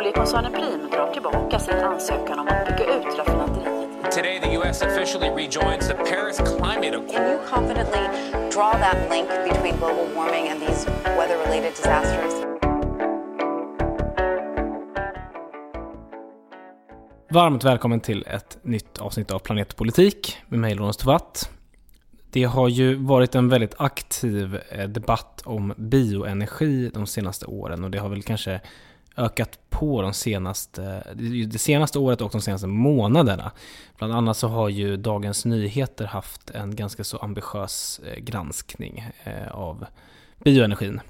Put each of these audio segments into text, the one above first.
Oljekoncernen Prim drar tillbaka sin ansökan om att bygga ut raffinaderiet. Today, the U.S. officially rejoins the Paris Climate Accord. Can you confidently draw that link between global warming and these weather related disasters? Varmt välkommen till ett nytt avsnitt av Planetpolitik med mig Lorentz Tovatt. Det har ju varit en väldigt aktiv eh, debatt om bioenergi de senaste åren och det har väl kanske ökat på de senaste, det senaste året och de senaste månaderna. Bland annat så har ju Dagens Nyheter haft en ganska så ambitiös eh, granskning eh, av bioenergin.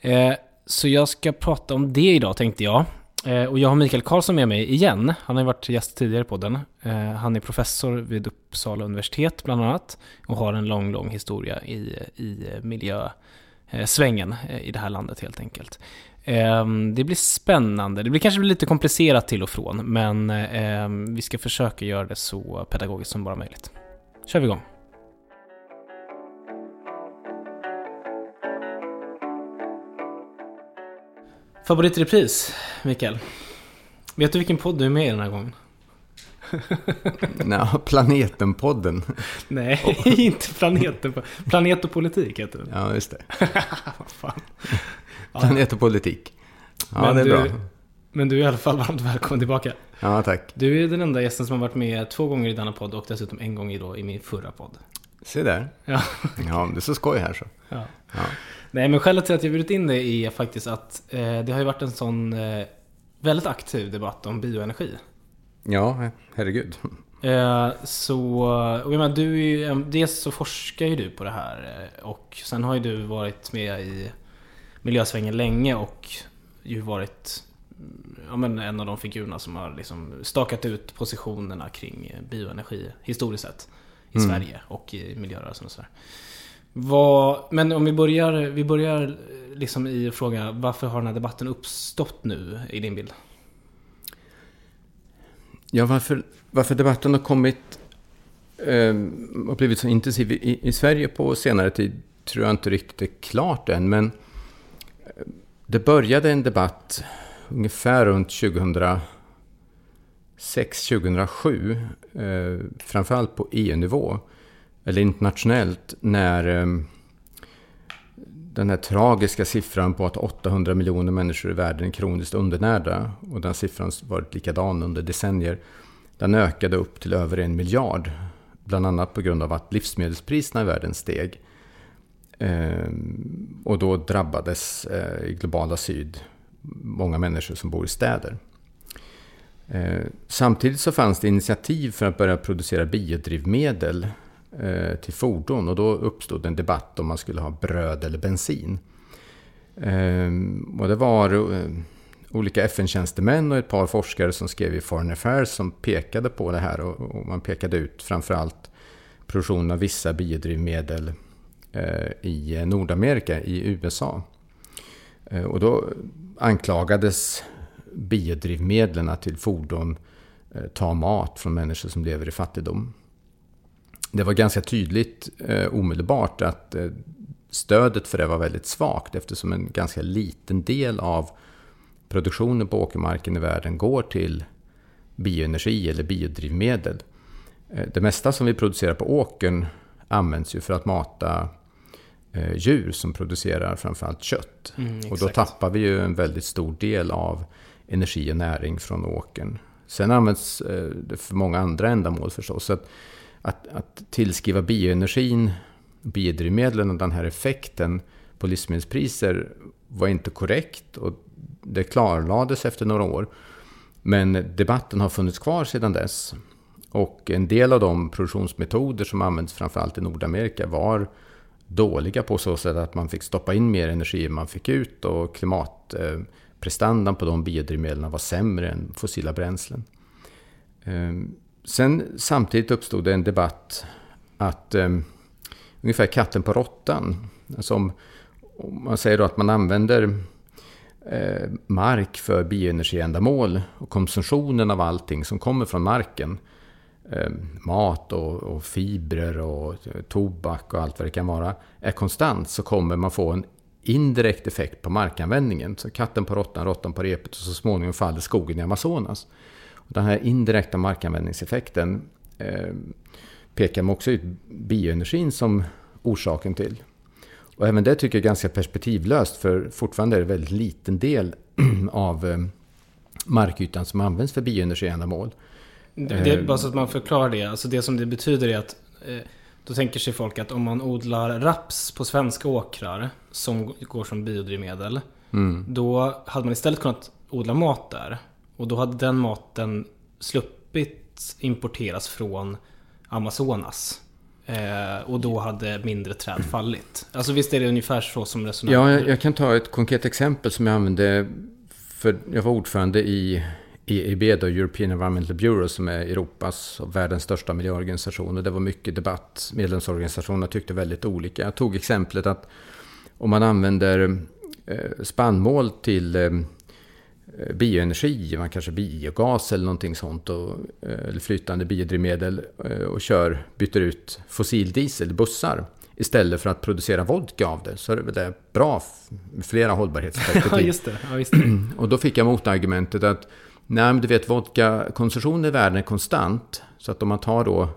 Eh, så jag ska prata om det idag tänkte jag. Och jag har Mikael Karlsson med mig igen. Han har ju varit gäst tidigare på den. Han är professor vid Uppsala universitet bland annat och har en lång, lång historia i, i miljösvängen i det här landet helt enkelt. Det blir spännande. Det blir kanske lite komplicerat till och från, men vi ska försöka göra det så pedagogiskt som bara möjligt. kör vi igång. Favoritrepris, Mikael? Vet du vilken podd du är med i den här gången? Nej, Planeten-podden. Nej, oh. inte Planeten. Planet och politik heter den. Ja, just det. fan. Planet och politik. Ja, men det är du, bra. Men du är i alla fall varmt välkommen tillbaka. Ja, tack. Du är den enda gästen som har varit med två gånger i denna podd och dessutom en gång i, då, i min förra podd. Se där. Ja. ja, det är så skoj här så. Ja. ja. Nej, men skälet till att jag bjudit in dig är faktiskt att eh, det har ju varit en sån eh, väldigt aktiv debatt om bioenergi. Ja, herregud. Eh, så, och jag menar, du är ju, dels så forskar ju du på det här eh, och sen har ju du varit med i miljösvängen länge och ju varit ja, men en av de figurerna som har liksom stakat ut positionerna kring bioenergi historiskt sett i mm. Sverige och i miljörörelsen och sådär. Vad, men om vi börjar, vi börjar liksom i fråga, varför har den här debatten uppstått nu i din bild? Ja, varför, varför debatten har kommit eh, och blivit så intensiv i, i, Sverige på senare tid tror jag inte riktigt är klart än. Men det började en debatt ungefär runt 2006-2007, eh, framförallt på EU-nivå eller internationellt, när eh, den här tragiska siffran på att 800 miljoner människor i världen är kroniskt undernärda och den siffran varit likadan under decennier. Den ökade upp till över en miljard. Bland annat på grund av att livsmedelspriserna i världen steg. Ehm, och då drabbades eh, i globala syd många människor som bor i städer. Ehm, samtidigt så fanns det initiativ för att börja producera biodrivmedel eh, till fordon. Och då uppstod en debatt om man skulle ha bröd eller bensin. Eh, och det var eh, olika FN-tjänstemän och ett par forskare som skrev i Foreign Affairs som pekade på det här. Och, och man pekade ut framförallt produktion av vissa biodrivmedel eh, Eh, i Nordamerika, i USA. Eh, och då anklagades biodrivmedlen till fordon eh, ta mat från människor som lever i fattigdom det var ganska tydligt omedelbart att stödet för det var väldigt svagt eftersom en ganska liten del av produktionen på åkermarken i världen går till bioenergi eller biodrivmedel. Det mesta som vi producerar på åkern används ju för att mata eh, djur som producerar framförallt kött. Mm, och då tappar vi ju en väldigt stor del av energi och näring från åkern. Sen används eh, det för många andra ändamål förstås. Så att att, att tillskriva bioenergin, biodrivmedlen och den här effekten på livsmedelspriser var inte korrekt och det klarlades efter några år. Men debatten har funnits kvar sedan dess. Och en del av de produktionsmetoder som används framförallt i Nordamerika var dåliga på så sätt att man fick stoppa in mer energi än man fick ut och klimatprestandan på de biodrivmedlen var sämre än fossila bränslen. Ehm, sen samtidigt uppstod det en debatt att ehm, ungefär katten på råttan. Alltså om, om man säger då att man använder eh, mark för bioenergiändamål och konsumtionen av allting som kommer från marken. Eh, mat och, och, fibrer och eh, tobak och allt vad det kan vara. Är konstant så kommer man få en indirekt effekt på markanvändningen. Så katten på råttan, råttan på repet och så småningom faller skogen i Amazonas. Och den här indirekta markanvändningseffekten eh, pekar man också ut bioenergin som orsaken till. Och även det tycker jag är ganska perspektivlöst för fortfarande är det en väldigt liten del av eh, markytan som används för bioenergiändamål. Det, det, bara så att man förklarar det. Alltså det som det betyder är att eh, då tänker sig folk att om man odlar raps på svenska åkrar som går som biodrivmedel. Mm. Då hade man istället kunnat odla mat där. Och då hade den maten sluppit importeras från Amazonas. Eh, och då hade mindre träd fallit. Alltså visst är det ungefär så som resonerar? Ja, jag, jag, kan ta ett konkret exempel som jag använde. För jag var ordförande i EEB, då, European Environmental Bureau, som är Europas och världens största miljöorganisation. Och det var mycket debatt. Medlemsorganisationerna tyckte väldigt olika. Jag tog exemplet att om man använder eh, spannmål till eh, bioenergi, man kanske biogas eller någonting sånt, och, eh, eller flytande biodrivmedel och kör, byter ut fossildiesel bussar istället för att producera vodka av det, så är det väl bra flera hållbarhetsperspektiv. ja, just det. Ja, just det. och då fick jag motargumentet att Nej, men du vet vodkakonsumtionen i världen är konstant. Så att om man tar då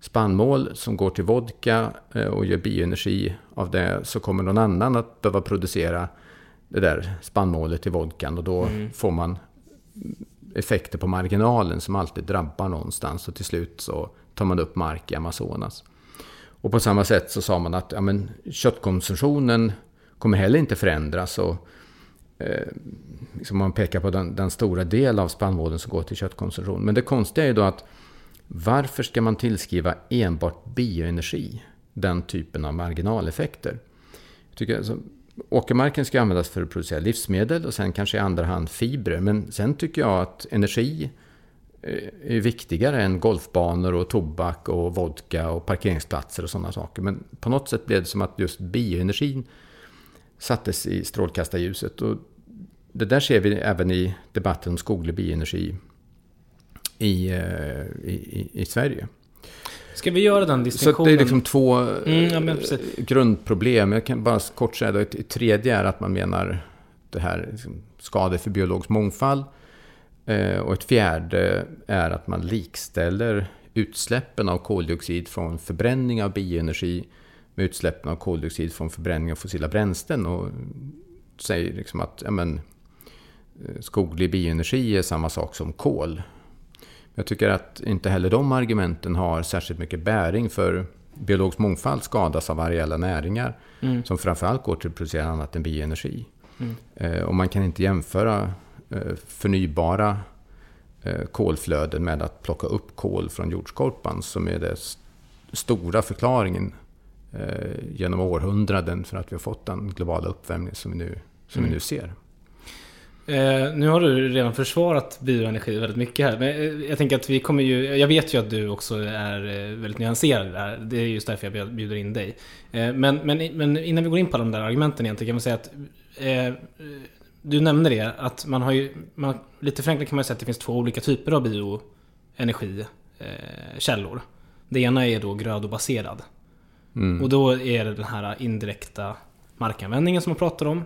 spannmål som går till vodka eh, och gör bioenergi av det så kommer någon annan att behöva producera det där spannmålet till vodkan och då mm. får man effekter på marginalen som alltid drabbar någonstans och till slut så tar man upp mark i Amazonas. Och på samma sätt så sa man att ja, men, köttkonsumtionen kommer heller inte förändras och Eh, liksom man pekar på den, den, stora del av spannmålen som går till köttkonsumtion. Men det konstiga är ju då att varför ska man tillskriva enbart bioenergi den typen av marginaleffekter? Jag tycker alltså, åkermarken ska användas för att producera livsmedel och sen kanske i andra hand fibrer. Men sen tycker jag att energi eh, är viktigare än golfbanor och tobak och vodka och parkeringsplatser och sådana saker. Men på något sätt blev det som att just bioenergin sattes i strålkastarljuset. Och det där ser vi även i debatten om skoglig bioenergi i, eh, i, i, Sverige. Ska vi göra den distinktionen? Så det är liksom två mm, ja, grundproblem. Jag kan bara kort säga att ett tredje är att man menar det här liksom, skador för biologisk mångfald. Eh, och ett fjärde är att man likställer utsläppen av koldioxid från förbränning av bioenergi med utsläppen av koldioxid från förbränning av fossila bränslen. Och säger liksom att ja, men, Eh, skoglig bioenergi är samma sak som kol. Jag tycker att inte heller de argumenten har särskilt mycket bäring för biologisk mångfald skadas av areella näringar mm. som framförallt går till att producera annat än bioenergi. Mm. Eh, och man kan inte jämföra eh, förnybara kolflöden med att plocka upp kol från jordskorpan som är den stora förklaringen genom århundraden för att vi har fått den globala uppvärmning som vi nu, som mm. vi nu ser. Eh, nu har du redan försvarat bioenergi väldigt mycket här. Men eh, jag tänker att vi kommer ju... Jag vet ju att du också är eh, väldigt nyanserad där. Det är just därför jag bjuder in dig. Eh, men, men, men innan vi går in på de där argumenten egentligen kan man säga att... Eh, du nämnde det, att man har ju... Man, lite förenklat kan man säga att det finns två olika typer av bioenergikällor. Eh, det ena är då grödobaserad. Mm. Och då är det den här indirekta markanvändningen som man pratar om.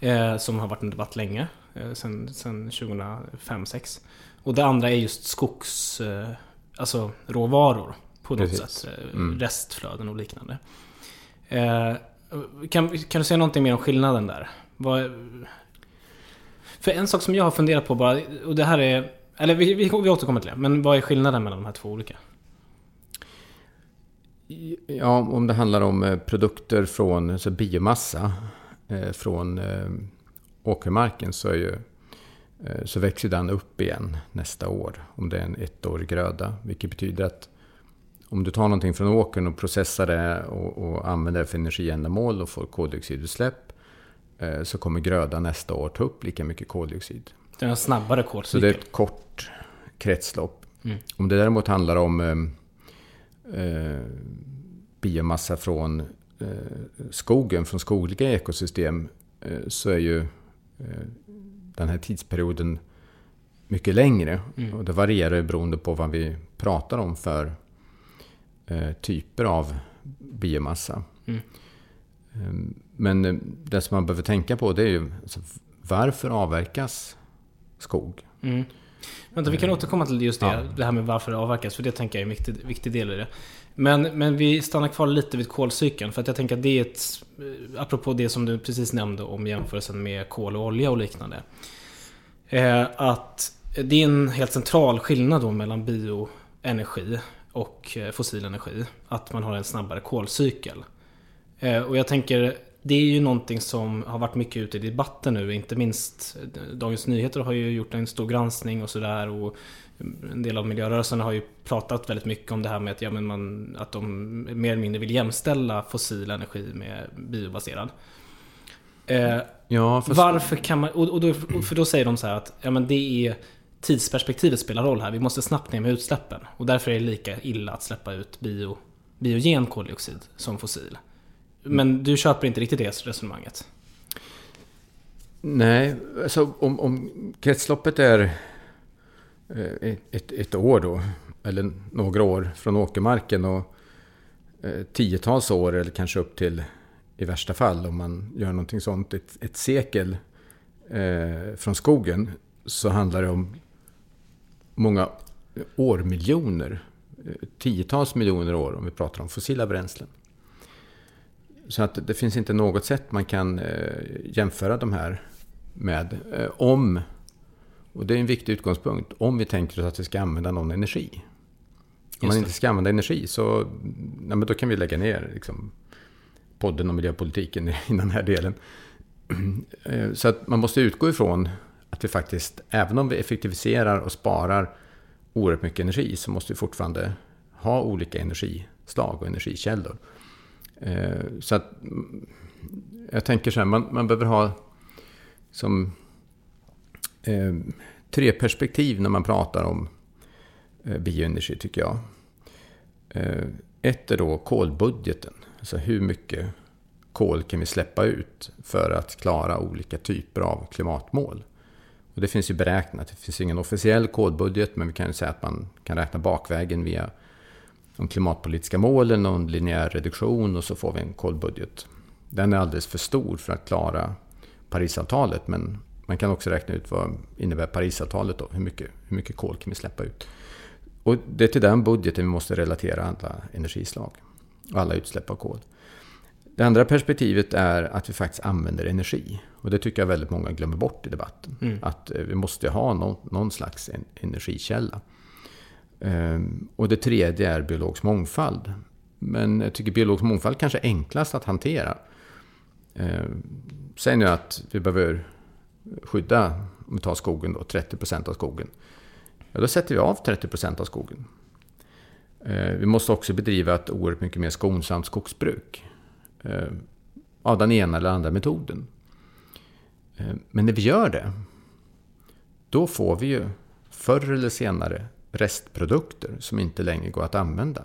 Eh, som har varit en debatt länge. Eh, sen, sen 2005-2006. Och det andra är just skogs... Eh, alltså råvaror. På något Precis. sätt. Eh, mm. Restflöden och liknande. Eh, kan, kan du säga någonting mer om skillnaden där? Vad, för en sak som jag har funderat på bara, och det här är... Eller vi, vi, vi återkommer till det. Men vad är skillnaden mellan de här två olika? Ja, om det handlar om eh, produkter från alltså biomassa från eh, åkermarken så, ju, eh, så växer den upp igen nästa år. Om det är en ettårig gröda. Vilket betyder att om du tar någonting från åkern och processar det och, och använder det för energiändamål och får koldioxidutsläpp eh, så kommer grödan nästa år ta upp lika mycket koldioxid. Det är en snabbare kolcykel. Så det är ett kort kretslopp. Mm. Om det däremot handlar om eh, eh biomassa från Eh, skogen, från skogliga ekosystem, eh, så är ju eh, den här tidsperioden mycket längre. Mm. Och det varierar beroende på vad vi pratar om för typer av biomassa. Mm. Ehm, men eh, det som man behöver tänka på det är ju alltså, varför avverkas skog? Mm. Vänta, vi kan återkomma till just det. Ja. Det här med varför det avverkas. För det tänker jag är en viktig, viktig del i det. Men, men vi stannar kvar lite vid kolcykeln. För att jag tänker att det är ett... Eh, apropå det som du precis nämnde om jämförelsen med kol och olja och liknande. Eh, att det är en helt central skillnad då mellan bioenergi och eh, fossil energi. Att man har en snabbare kolcykel. Eh, och jag tänker, det är ju någonting som har varit mycket ute i debatten nu. Inte minst eh, Dagens Nyheter har ju gjort en stor granskning och sådär. Och en del av miljörörelsen har ju pratat väldigt mycket om det här med att, ja, men man, att de mer eller mindre vill jämställa fossil energi med biobaserad. Eh, ja, fast... Varför kan man... Och, och då, för då säger de så här att ja, men det är tidsperspektivet spelar roll här. Vi måste snabbt ner med utsläppen. Och därför är det lika illa att släppa ut bio, biogen koldioxid som fossil. Men du köper inte riktigt det resonemanget? Nej, alltså om, om kretsloppet är Eh, ett, ett år då, eller några år från åkermarken och eh, tiotals år eller kanske upp till i värsta fall om man gör någonting sånt, ett, ett sekel eh, från skogen så handlar det om många årmiljoner, eh, tiotals miljoner år om vi pratar om fossila bränslen. Så att det finns inte något sätt man kan eh, jämföra de här med. Eh, om, och det är en viktig utgångspunkt, om vi tänker oss att vi ska använda någon energi. Om man inte ska använda energi så ja, men då kan vi lägga ner liksom, podden om miljöpolitiken i den här delen. Eh, så att man måste utgå ifrån att vi faktiskt, även om vi effektiviserar och sparar oerhört mycket energi, så måste vi fortfarande ha olika energislag och energikällor. Eh, så att mm, jag tänker så här, man, man behöver ha som eh, tre perspektiv när man pratar om eh, bioenergi tycker jag. Eh, ett är då kolbudgeten, alltså hur mycket kol kan vi släppa ut för att klara olika typer av klimatmål. Och det finns ju beräknat, det finns ingen officiell kolbudget, men vi kan ju säga att man kan räkna bakvägen via de klimatpolitiska målen och en linjär reduktion och så får vi en kolbudget. Den är alldeles för stor för att klara Parisavtalet men man kan också räkna ut vad innebär Parisavtalet då? Hur mycket, hur mycket kol kan vi släppa ut? Och det är till den budgeten vi måste relatera alla energislag och alla utsläpp av kol. Det andra perspektivet är att vi faktiskt använder energi. Och det tycker jag väldigt många glömmer bort i debatten. Mm. Att eh, vi måste ha någon, någon slags energikälla. Ehm, och det tredje är biologisk mångfald. Men jag tycker biologisk mångfald kanske är enklast att hantera. Ehm, säg nu att vi behöver skydda, om vi tar skogen då, 30% av skogen. Ja, då sätter vi av 30% av skogen. Eh, vi måste också bedriva ett oerhört mycket mer skonsamt skogsbruk. Eh, av den ena eller andra metoden. Eh, men när vi gör det, då får vi ju förr eller senare restprodukter som inte längre går att använda.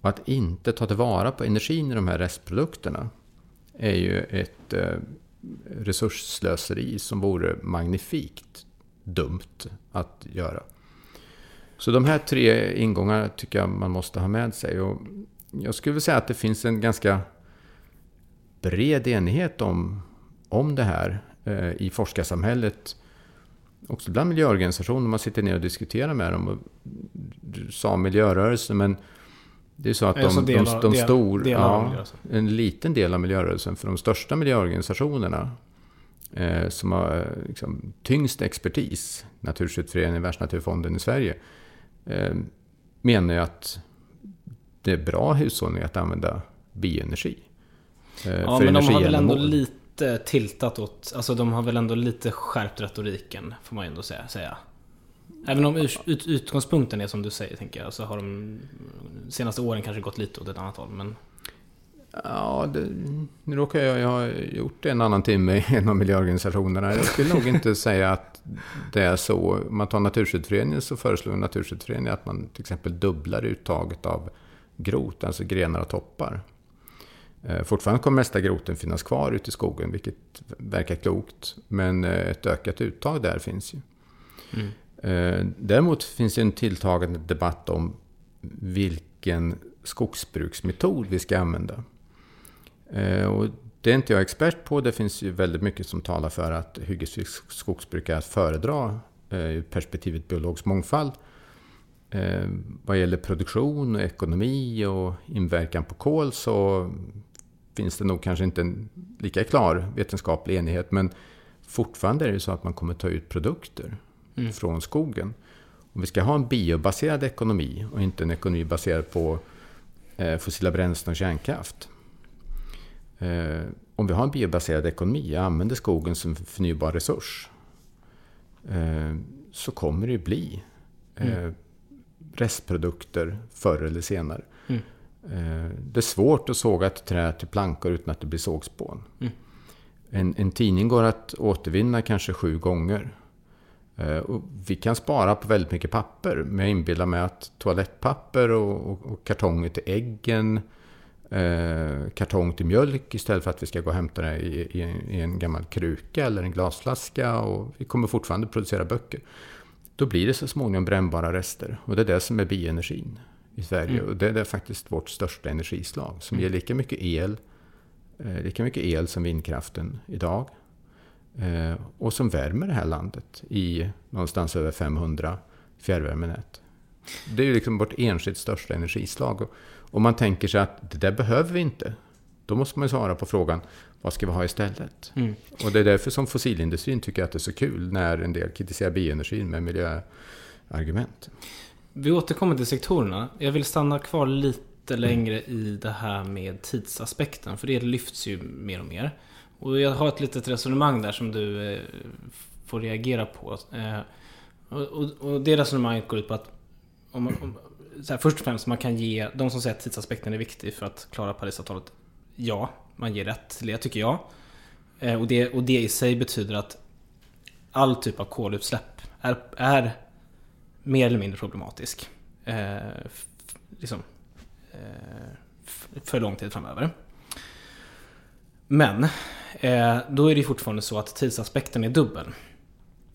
Och att inte ta tillvara på energin i de här restprodukterna är ju ett resursslöseri som vore magnifikt dumt att göra. Så de här tre ingångarna tycker jag man måste ha med sig. Och jag skulle vilja säga att det finns en ganska bred enighet om, om det här eh, i forskarsamhället också bland miljöorganisationer, man sitter ner och diskuterar med dem. Och du sa miljörörelsen, men det är så att de, alltså de, de, de stor, del, ja, en liten del av miljörörelsen, för de största miljöorganisationerna eh, som har eh, liksom, tyngst expertis, Naturskyddsföreningen, Världsnaturfonden i Sverige, eh, menar ju att det är bra hushållning att använda bioenergi. Eh, ja, men de har väl ändå lite tiltat åt, alltså de har väl ändå lite skärpt retoriken, får man ändå säga. Även om ut, utgångspunkten är som du säger, tänker jag, så har de senaste åren kanske gått lite åt ett annat håll. Men... Ja, det, nu råkar jag, ha gjort en annan timme i en av miljöorganisationerna. Jag skulle nog inte säga att det är så. Om man tar Naturskyddsföreningen så föreslår Naturskyddsföreningen att man till exempel dubblar uttaget av grot, alltså grenar och toppar. Eh, fortfarande kommer mesta groten finnas kvar ute i skogen, vilket verkar klokt. Men eh, ett ökat uttag där finns ju. Mm. Eh, däremot finns det en tilltagande debatt om vilken skogsbruksmetod vi ska använda. Eh, och det är inte jag expert på. Det finns ju väldigt mycket som talar för att hyggesfritt skogsbruk är att föredra eh, ur perspektivet biologisk mångfald. Vad gäller produktion, ekonomi och inverkan på kol så finns det nog kanske inte en lika klar vetenskaplig enighet. Men fortfarande är det så att man kommer ta ut produkter mm. från skogen. Om vi ska ha en biobaserad ekonomi och inte en ekonomi baserad på eh, fossila bränslen och kärnkraft. Eh, om vi har en biobaserad ekonomi och använder skogen som förnybar resurs eh, så kommer det bli mm. restprodukter förr eller senare. Mm. Det är svårt att såga ett träd till plankor utan att det blir sågspån. Mm. En, en, tidning går att återvinna kanske sju gånger. Eh, och vi kan spara på väldigt mycket papper, men jag inbillar mig att toalettpapper och, och, och kartonger till äggen, eh, kartong till mjölk istället för att vi ska gå och hämta det i, i, i, en gammal kruka eller en glasflaska och vi kommer fortfarande producera böcker. Då blir det så småningom brännbara rester och det är det som är bioenergin i Sverige. Mm. Och det är faktiskt vårt största energislag som mm. ger lika mycket el, eh, lika mycket el som vindkraften idag. Eh, och som värmer det här landet i någonstans över 500 fjärrvärmenät. Det är ju liksom vårt enskilt största energislag. Och man tänker sig att det där behöver vi inte, då måste man ju svara på frågan vad ska vi ha istället? Mm. Och det är därför som fossilindustrin tycker att det är så kul när en del kritiserar bioenergin med miljöargument. Vi återkommer till sektorerna. Jag vill stanna kvar lite längre i det här med tidsaspekten, för det lyfts ju mer och mer. Och jag har ett litet resonemang där som du eh, får reagera på. Eh, och, och, och, det resonemanget går ut på att om, om, så här, först och främst man kan ge, de som säger att tidsaspekten är viktig för att klara Parisavtalet, ja, man ger rätt till det tycker jag. Eh, och, det, och det i sig betyder att all typ av kolutsläpp är, är mer eller mindre problematisk. Eh, liksom, eh, för lång tid framöver. Men eh, då är det fortfarande så att tidsaspekten är dubbel.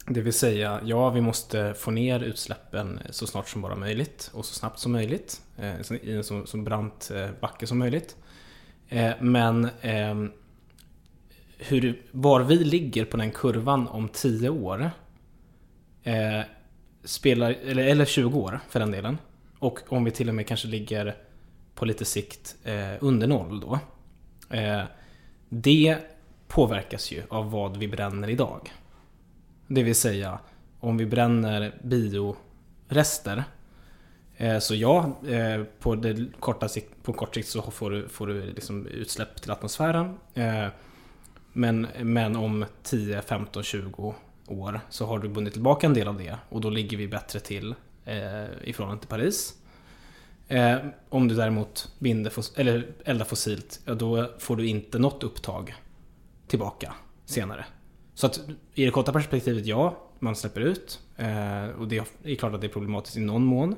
Det vill säga, ja vi måste få ner utsläppen så snart som bara möjligt och så snabbt som möjligt. Eh, I en så, så brant eh, backe som möjligt. Eh, men ehm, hur, var vi ligger på den kurvan om 10 år eh, spelar, eller, eller 20 år för den delen. Och om vi till och med kanske ligger på lite sikt eh, under noll då. Eh, det påverkas ju av vad vi bränner idag. Det vill säga, om vi bränner biorester eh, så ja, eh, på, det korta sikt, på kort sikt så får du, får du liksom utsläpp till atmosfären. Eh, men, men om 10, 15, 20 år så har du bundit tillbaka en del av det och då ligger vi bättre till i förhållande till Paris. Eh, om du däremot binder eller eldar fossilt, ja, då får du inte något upptag tillbaka senare. Så att i det korta perspektivet, ja, man släpper ut. Eh, och det är klart att det är problematiskt i någon mån.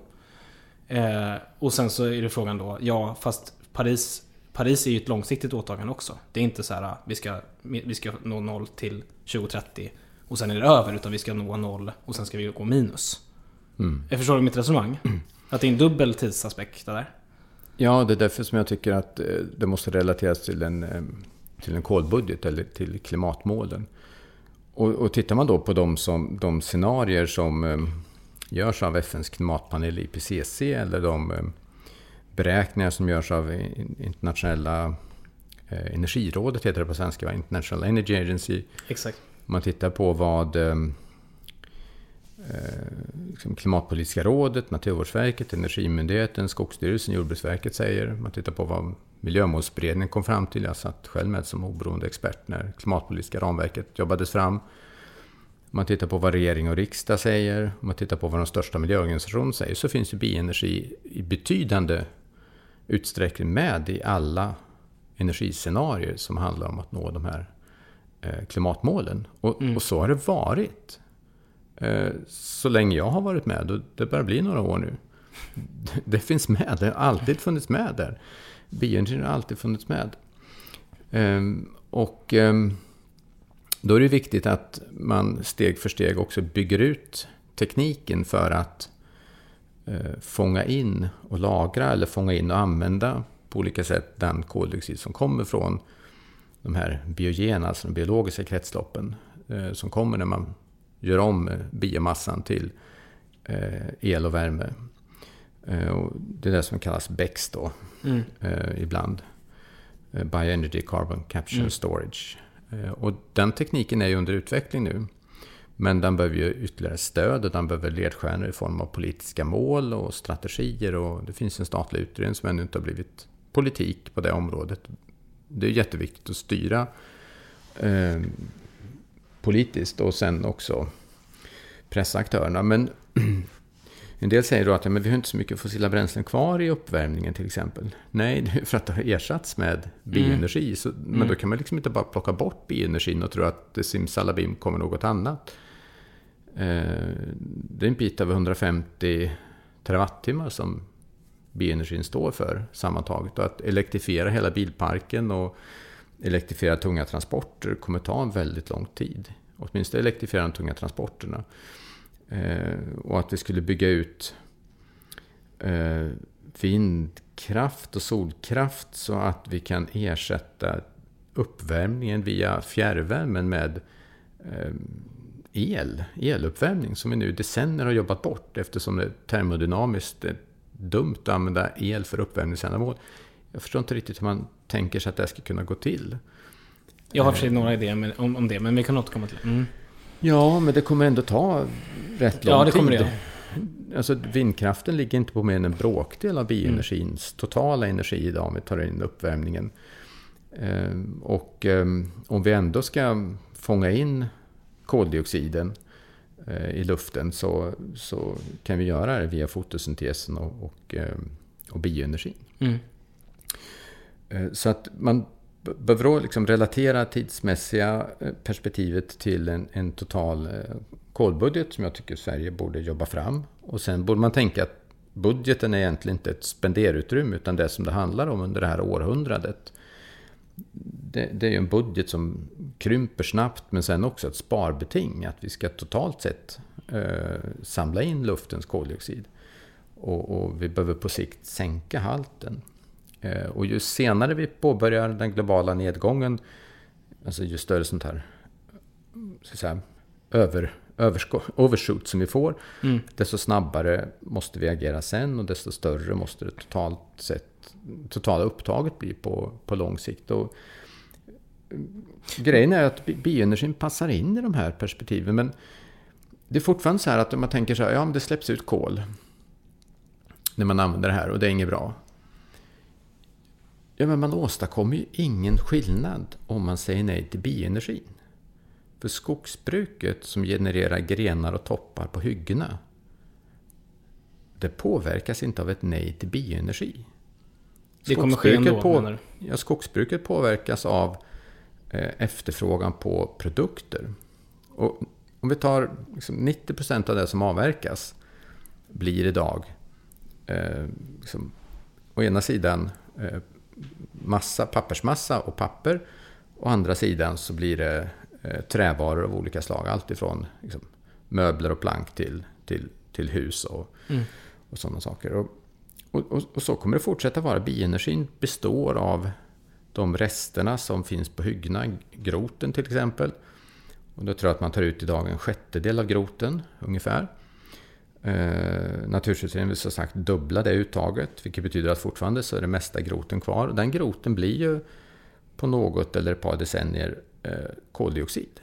Eh, och sen så är det frågan då, ja, fast Paris, Paris är ju ett långsiktigt åtagande också. Det är inte så här, vi ska, vi ska nå noll till 2030 och sen är det över, utan vi ska nå noll och sen ska vi gå minus. Mm. Jag förstår du mitt resonemang? Mm. Att det är en dubbel tidsaspekt där? Ja, det är därför som jag tycker att eh, det måste relateras till en, eh, till en kolbudget eller till klimatmålen. Och, och tittar man då på de, som, de scenarier som eh, görs av FNs klimatpanel IPCC eller de beräkningar som görs av internationella energirådet, heter det på svenska, International Energy Agency. Exakt. Man tittar på vad Eh, liksom Klimatpolitiska rådet, Naturvårdsverket, Energimyndigheten, Skogsstyrelsen, Jordbruksverket säger. Man tittar på vad Miljömålsberedningen kom fram till. Jag satt själv med som oberoende expert när klimatpolitiska ramverket jobbades fram. Man tittar på vad regering och riksdag säger, man tittar på vad de största miljöorganisationerna säger, så finns ju bioenergi i betydande utsträckning med i alla energiscenarier som handlar om att nå de här eh, klimatmålen. Och, mm. och så har det varit. Eh, så länge jag har varit med, och det börjar bli några år nu, det finns med, det har alltid funnits med där. Bioenergin har alltid funnits med. Ehm, och ehm, då är det viktigt att man steg för steg också bygger ut tekniken för att eh, fånga in och lagra eller fånga in och använda på olika sätt den koldioxid som kommer från de här biogena, alltså de biologiska kretsloppen, eh, som kommer när man gör om biomassan till eh, el och värme. Eh, och det är det som kallas BECS då, mm. eh, ibland. Bioenergy Carbon Capture mm. Storage. Och den tekniken är ju under utveckling nu. Men den behöver ju ytterligare stöd och den behöver ledstjärnor i form av politiska mål och strategier. Och det finns en statlig utredning som ännu inte har blivit politik på det området. Det är jätteviktigt att styra politiskt och sen också pressa aktörerna. Men en del säger då att ja, men vi har inte så mycket fossila bränslen kvar i uppvärmningen till exempel. Nej, för att det har ersatts med bioenergi. Mm. Så, men mm. då kan man liksom inte bara plocka bort bioenergin och tro att det simsalabim kommer något annat. Eh, det är en bit över 150 terawattimmar som bioenergin står för sammantaget. Och att elektrifiera hela bilparken och elektrifiera tunga transporter kommer ta en väldigt lång tid. Åtminstone elektrifiera de tunga transporterna. Eh, och att vi skulle bygga ut eh, vindkraft och solkraft så att vi kan ersätta uppvärmningen via fjärrvärmen med eh, el, eluppvärmning som vi nu decennier har jobbat bort eftersom det termodynamiskt är dumt att använda el för uppvärmningsändamål. Jag förstår inte riktigt hur man tänker sig att det ska kunna gå till. Jag har för sig några idéer om, om det, men vi kan återkomma till det. Mm. Ja, men det kommer ändå ta rätt lång ja, det kommer tid. Det. Alltså, vindkraften ligger inte på mer än en bråkdel av bioenergins mm. totala energi idag om vi tar in uppvärmningen. Ehm, och ehm, om vi ändå ska fånga in koldioxiden eh, i luften så, så kan vi göra det via fotosyntesen och, och, och bioenergin. Mm. Eh, så att man behöver liksom relatera tidsmässiga eh, perspektivet till en, en total eh, kolbudget som jag tycker Sverige borde jobba fram. Och sen borde man tänka att budgeten är egentligen inte ett spenderutrymme utan det som det handlar om under det här århundradet det, det, är en budget som krymper snabbt men sen också ett sparbeting. Att vi ska totalt sett eh, samla in luftens koldioxid. Och, och, vi behöver på sikt sänka halten. Eh, och ju senare vi påbörjar den globala nedgången, alltså ju större sånt här så säga, över, overshoot som vi får, mm. desto snabbare måste vi agera sen och desto större måste det totalt sett totala upptaget bli på, på lång sikt. Och grejen är att bioenergin passar in i de här perspektiven. Men det är fortfarande så här att om man tänker så här, ja men det släpps ut kol när man använder det här och det är inget bra. Ja, men man åstadkommer ju ingen skillnad om man säger nej till bioenergin. För skogsbruket som genererar grenar och toppar på hyggena, det påverkas inte av ett nej till bioenergi. Det kommer ske ändå, på, ja, Skogsbruket påverkas av eh, efterfrågan på produkter. Och om vi tar liksom 90% av det som avverkas blir idag eh, liksom, å ena sidan eh, massa, pappersmassa och papper. Å andra sidan så blir det eh, trävaror av olika slag. Allt ifrån liksom, möbler och plank till, till, till hus och, mm. och sådana saker. Och och, och, så kommer det fortsätta vara. Bioenergin består av de resterna som finns på hyggena, groten till exempel. Och då tror jag att man tar ut idag en sjättedel av groten ungefär. Eh, Naturskyddsföreningen vill som sagt dubbla det uttaget, vilket betyder att fortfarande så är det mesta groten kvar. Och den groten blir ju på något eller ett par decennier eh, koldioxid.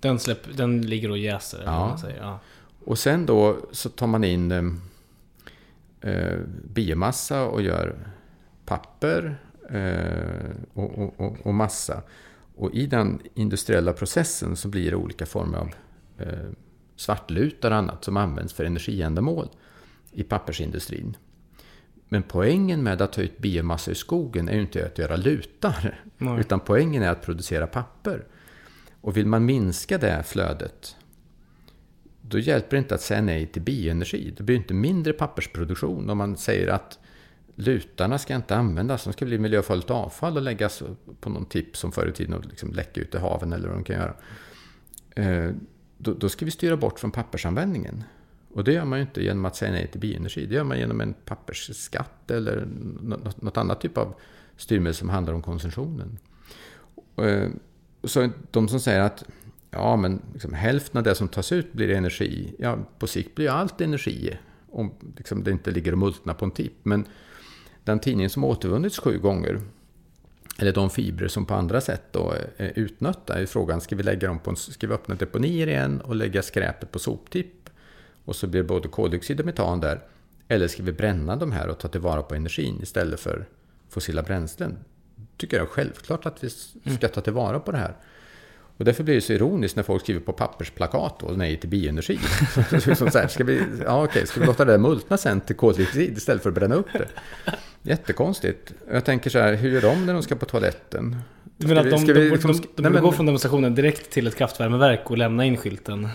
Den, släpp, den ligger och jäser? Ja. ja. Och sen då så tar man in eh, eh, biomassa och gör papper eh, och, och, och, massa. Och i den industriella processen så blir det olika former av eh, svartlutar och annat som används för energiändamål i pappersindustrin. Men poängen med att ta ut biomassa ur skogen är ju inte att göra lutar. Nej. Utan poängen är att producera papper. Och vill man minska det flödet då hjälper det inte att säga nej till bioenergi. Det blir inte mindre pappersproduktion om man säger att lutarna ska inte användas, de ska bli miljöfarligt avfall och läggas på någon tipp som förr i tiden och liksom läcka ut i haven eller vad de kan göra. Då, då ska vi styra bort från pappersanvändningen. Och det gör man ju inte genom att säga nej till bioenergi. Det gör man genom en pappersskatt eller något, något annat typ av styrmedel som handlar om konsumtionen. Eh, så de som säger att ja, men liksom, hälften av det som tas ut blir energi. Ja, på sikt blir allt energi om liksom, det inte ligger och multnar på en tipp. Men den tidning som återvunnits sju gånger, eller de fibrer som på andra sätt då är utnötta, är frågan, ska vi, lägga dem på en, ska vi öppna deponier igen och lägga skräpet på soptipp? Och så blir det både koldioxid och metan där. Eller ska vi bränna de här och ta tillvara på energin istället för fossila bränslen? tycker jag självklart att vi ska ta tillvara på det här. Och därför blir det så ironiskt när folk skriver på pappersplakat och nej till bioenergi. så här, ska, vi, ja, okej, ska vi låta det där multna sen till koldioxid istället för att bränna upp det? Jättekonstigt. Jag tänker så här, hur gör de när de ska på toaletten? Du menar att de, vi, de, liksom, de, de, de nej, gå från demonstrationen direkt till ett kraftvärmeverk och lämna in skylten?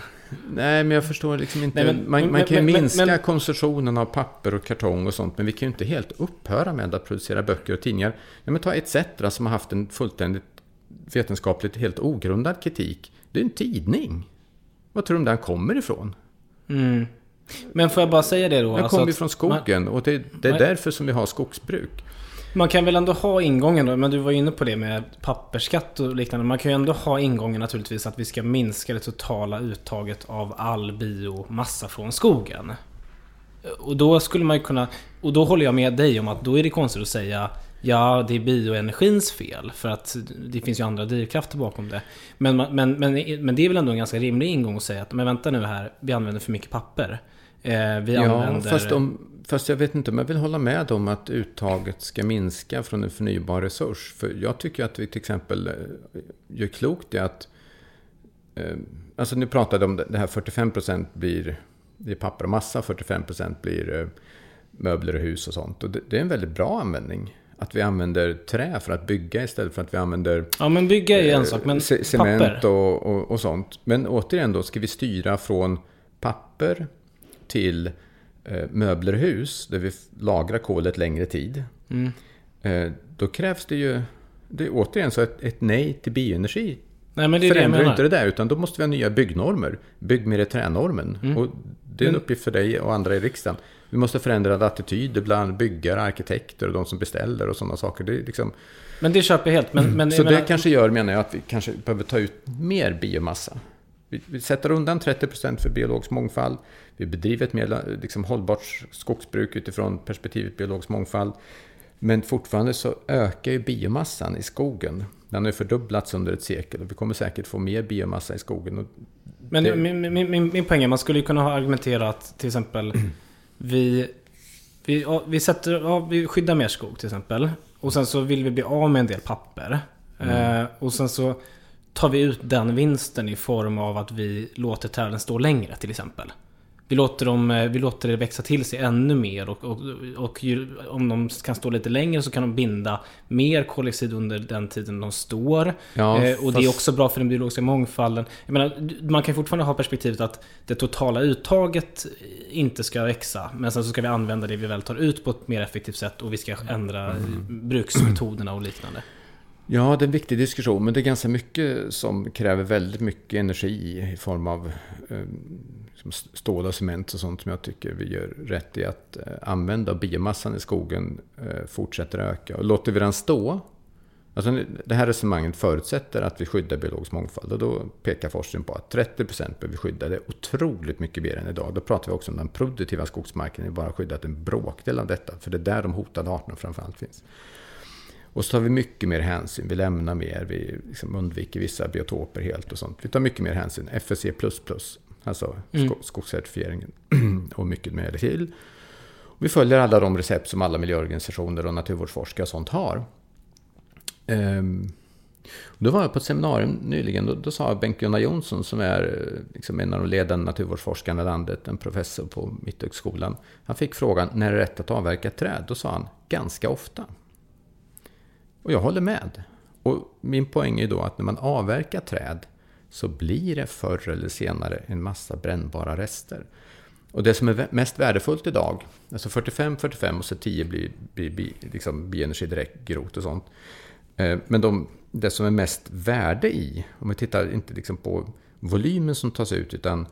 Nej, men jag förstår liksom inte. Nej, men, man, man, kan ju men, minska men, konsumtionen av papper och kartong och sånt, men vi kan ju inte helt upphöra med att producera böcker och tidningar. Ja, men ta ETC som har haft en fullständigt vetenskapligt helt ogrundad kritik. Det är en tidning. Vad tror du den kommer ifrån? Mm. Men får jag bara säga det då? Den alltså kommer från skogen man, och det, det är man, därför som vi har skogsbruk. Man kan väl ändå ha ingången då, men du var inne på det med pappersskatt och liknande. Man kan ju ändå ha ingången naturligtvis att vi ska minska det totala uttaget av all biomassa från skogen. Och då skulle man ju kunna, och då håller jag med dig om att då är det konstigt att säga Ja, det är bioenergins fel för att det finns ju andra drivkrafter bakom det. Men, men, men, men det är väl ändå en ganska rimlig ingång att säga att men vänta nu här, vi använder för mycket papper. Eh, vi ja, använder... fast, om, fast jag vet inte om jag vill hålla med om att uttaget ska minska från en förnybar resurs. För jag tycker att vi till exempel eh, gör klokt i att... Eh, alltså nu pratade om det här 45% blir det är papper och massa, 45% blir eh, möbler och hus och sånt. Och det, det är en väldigt bra användning att vi använder trä för att bygga istället för att vi använder Ja men bygga är ju en sak, men cement papper. Och, och, och, sånt. Men återigen då, ska vi styra från papper till eh, möbler och hus, där vi lagrar kolet längre tid. Mm. Eh, då krävs det ju, det är återigen så ett, ett nej till bioenergi Nej, men det förändrar det inte det där, utan då måste vi ha nya byggnormer. Bygg med det tränormen. Mm. Och det är en uppgift för dig och andra i riksdagen. Vi måste förändra attityder bland byggare, arkitekter och de som beställer och sådana saker. Det är liksom... Men det köper jag helt. Men, men, så det kanske gör, menar jag, att vi kanske behöver ta ut mer biomassa. Vi, vi sätter undan 30% för biologisk mångfald. Vi bedriver ett mer liksom, hållbart skogsbruk utifrån perspektivet biologisk mångfald. Men fortfarande så ökar ju biomassan i skogen. Den har ju fördubblats under ett sekel och vi kommer säkert få mer biomassa i skogen. Men det... min, min, min, min poäng är, man skulle ju kunna ha argumenterat till exempel vi, vi, vi, sätter, ja, vi skyddar mer skog till exempel. Och sen så vill vi bli av med en del papper. Mm. Eh, och sen så tar vi ut den vinsten i form av att vi låter träden stå längre till exempel. Vi låter, dem, eh, vi låter det växa till sig ännu mer och, och, och ju, om de kan stå lite längre så kan de binda mer koldioxid under den tiden de står. Ja, eh, och fast... det är också bra för den biologiska mångfalden. Jag menar, man kan fortfarande ha perspektivet att det totala uttaget inte ska växa. Men sen så ska vi använda det vi väl tar ut på ett mer effektivt sätt och vi ska ändra mm. bruksmetoderna och liknande. Ja, det är en viktig diskussion, men det är ganska mycket som kräver väldigt mycket energi i form av eh, Liksom stål och cement och sånt som jag tycker vi gör rätt i att eh, använda. Biomassan i skogen eh, fortsätter öka. Och låter vi den stå, alltså det här resonemanget förutsätter att vi skyddar biologisk mångfald. Och då pekar forskningen på att 30% behöver vi skydda. Det är otroligt mycket mer än idag. Då pratar vi också om den produktiva skogsmarken. Vi bara skyddat en bråkdel av detta. För det är där de hotade arterna framförallt finns. Och så tar vi mycket mer hänsyn. Vi lämnar mer, vi liksom undviker vissa biotoper helt och sånt. Vi tar mycket mer hänsyn. FSC++. Alltså mm. skogscertifieringen och mycket mer till. Vi följer alla de recept som alla miljöorganisationer och naturvårdsforskare och sånt har. Um, då var jag på ett seminarium nyligen. Då, då sa Bengt-Gunnar Jonsson, som är liksom en av de ledande naturvårdsforskarna i landet, en professor på Mitthögskolan. Han fick frågan, när är det rätt att avverka träd? Då sa han, ganska ofta. Och jag håller med. Och min poäng är då att när man avverkar träd så blir det förr eller senare en massa brännbara rester. Och det som är mest värdefullt idag, alltså 45-45 och så 10 blir, blir, blir liksom bioenergi direkt, grot och sånt. Eh, men de, det som är mest värde i, om vi tittar inte liksom på volymen som tas ut, utan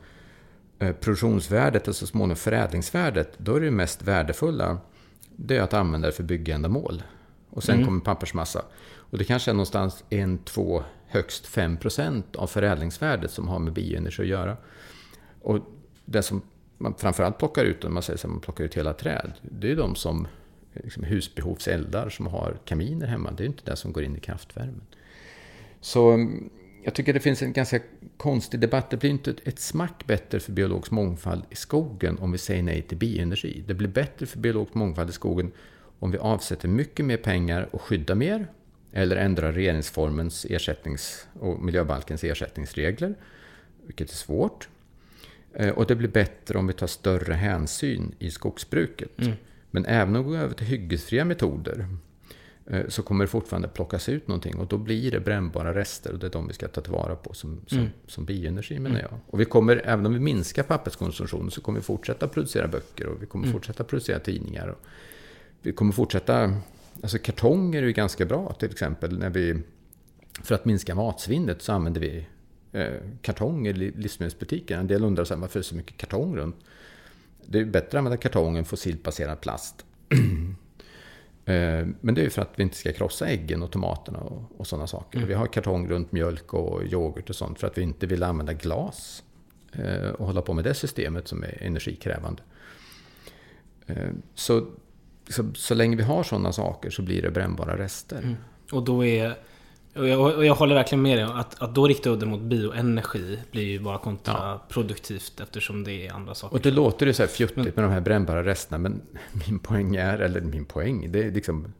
eh, produktionsvärdet och så småningom förädlingsvärdet, då är det mest värdefulla det är att använda det för byggändamål. Och sen Mm. kommer pappersmassa. Och det kanske är någonstans 1, 2, högst 5 procent av förädlingsvärdet som har med bioenergi att göra. Och det som man framförallt plockar ut, om man säger så här, man plockar ut hela träd, det är de som liksom husbehovseldar som har kaminer hemma. Det är inte det som går in i kraftvärmen. Så mm, jag tycker det finns en ganska konstig debatt. Det blir inte ett smack bättre för biologisk mångfald i skogen om vi säger nej till bioenergi. Det blir bättre för biologisk mångfald i skogen om vi avsätter mycket mer pengar och skyddar mer eller ändrar regeringsformens ersättnings och miljöbalkens ersättningsregler, vilket är svårt. Eh, Och det blir bättre om vi tar större hänsyn i skogsbruket. Men även om vi går över till hyggesfria metoder eh, så kommer det fortfarande plockas ut någonting och då blir det brännbara rester och det är de vi ska ta tillvara på som, som, som bioenergi menar jag. Och vi kommer, även om vi minskar papperskonsumtionen så kommer vi fortsätta producera böcker och vi kommer fortsätta producera tidningar. Och vi kommer fortsätta, alltså kartonger är ju ganska bra till exempel när vi, för att minska matsvinnet så använder vi eh, kartonger i livsmedelsbutiken. En del undrar så här, varför är det så mycket kartong runt? Det är bättre att använda kartong än fossilbaserad plast. Eh, Men det är ju för att vi inte ska krossa äggen och tomaterna och, och sådana saker. Vi har kartong runt mjölk och yoghurt och sånt för att vi inte vill använda glas eh, och hålla på med det systemet som är energikrävande. Så, så, så länge vi har sådana saker så blir det brännbara rester. Och då är... Och jag, och jag håller verkligen med dig. Att, att då rikta udden mot bioenergi blir ju bara kontraproduktivt eftersom det är andra saker. Och det låter ju så här fjuttigt med de här brännbara resterna, men min poäng är, eller min poäng, det är liksom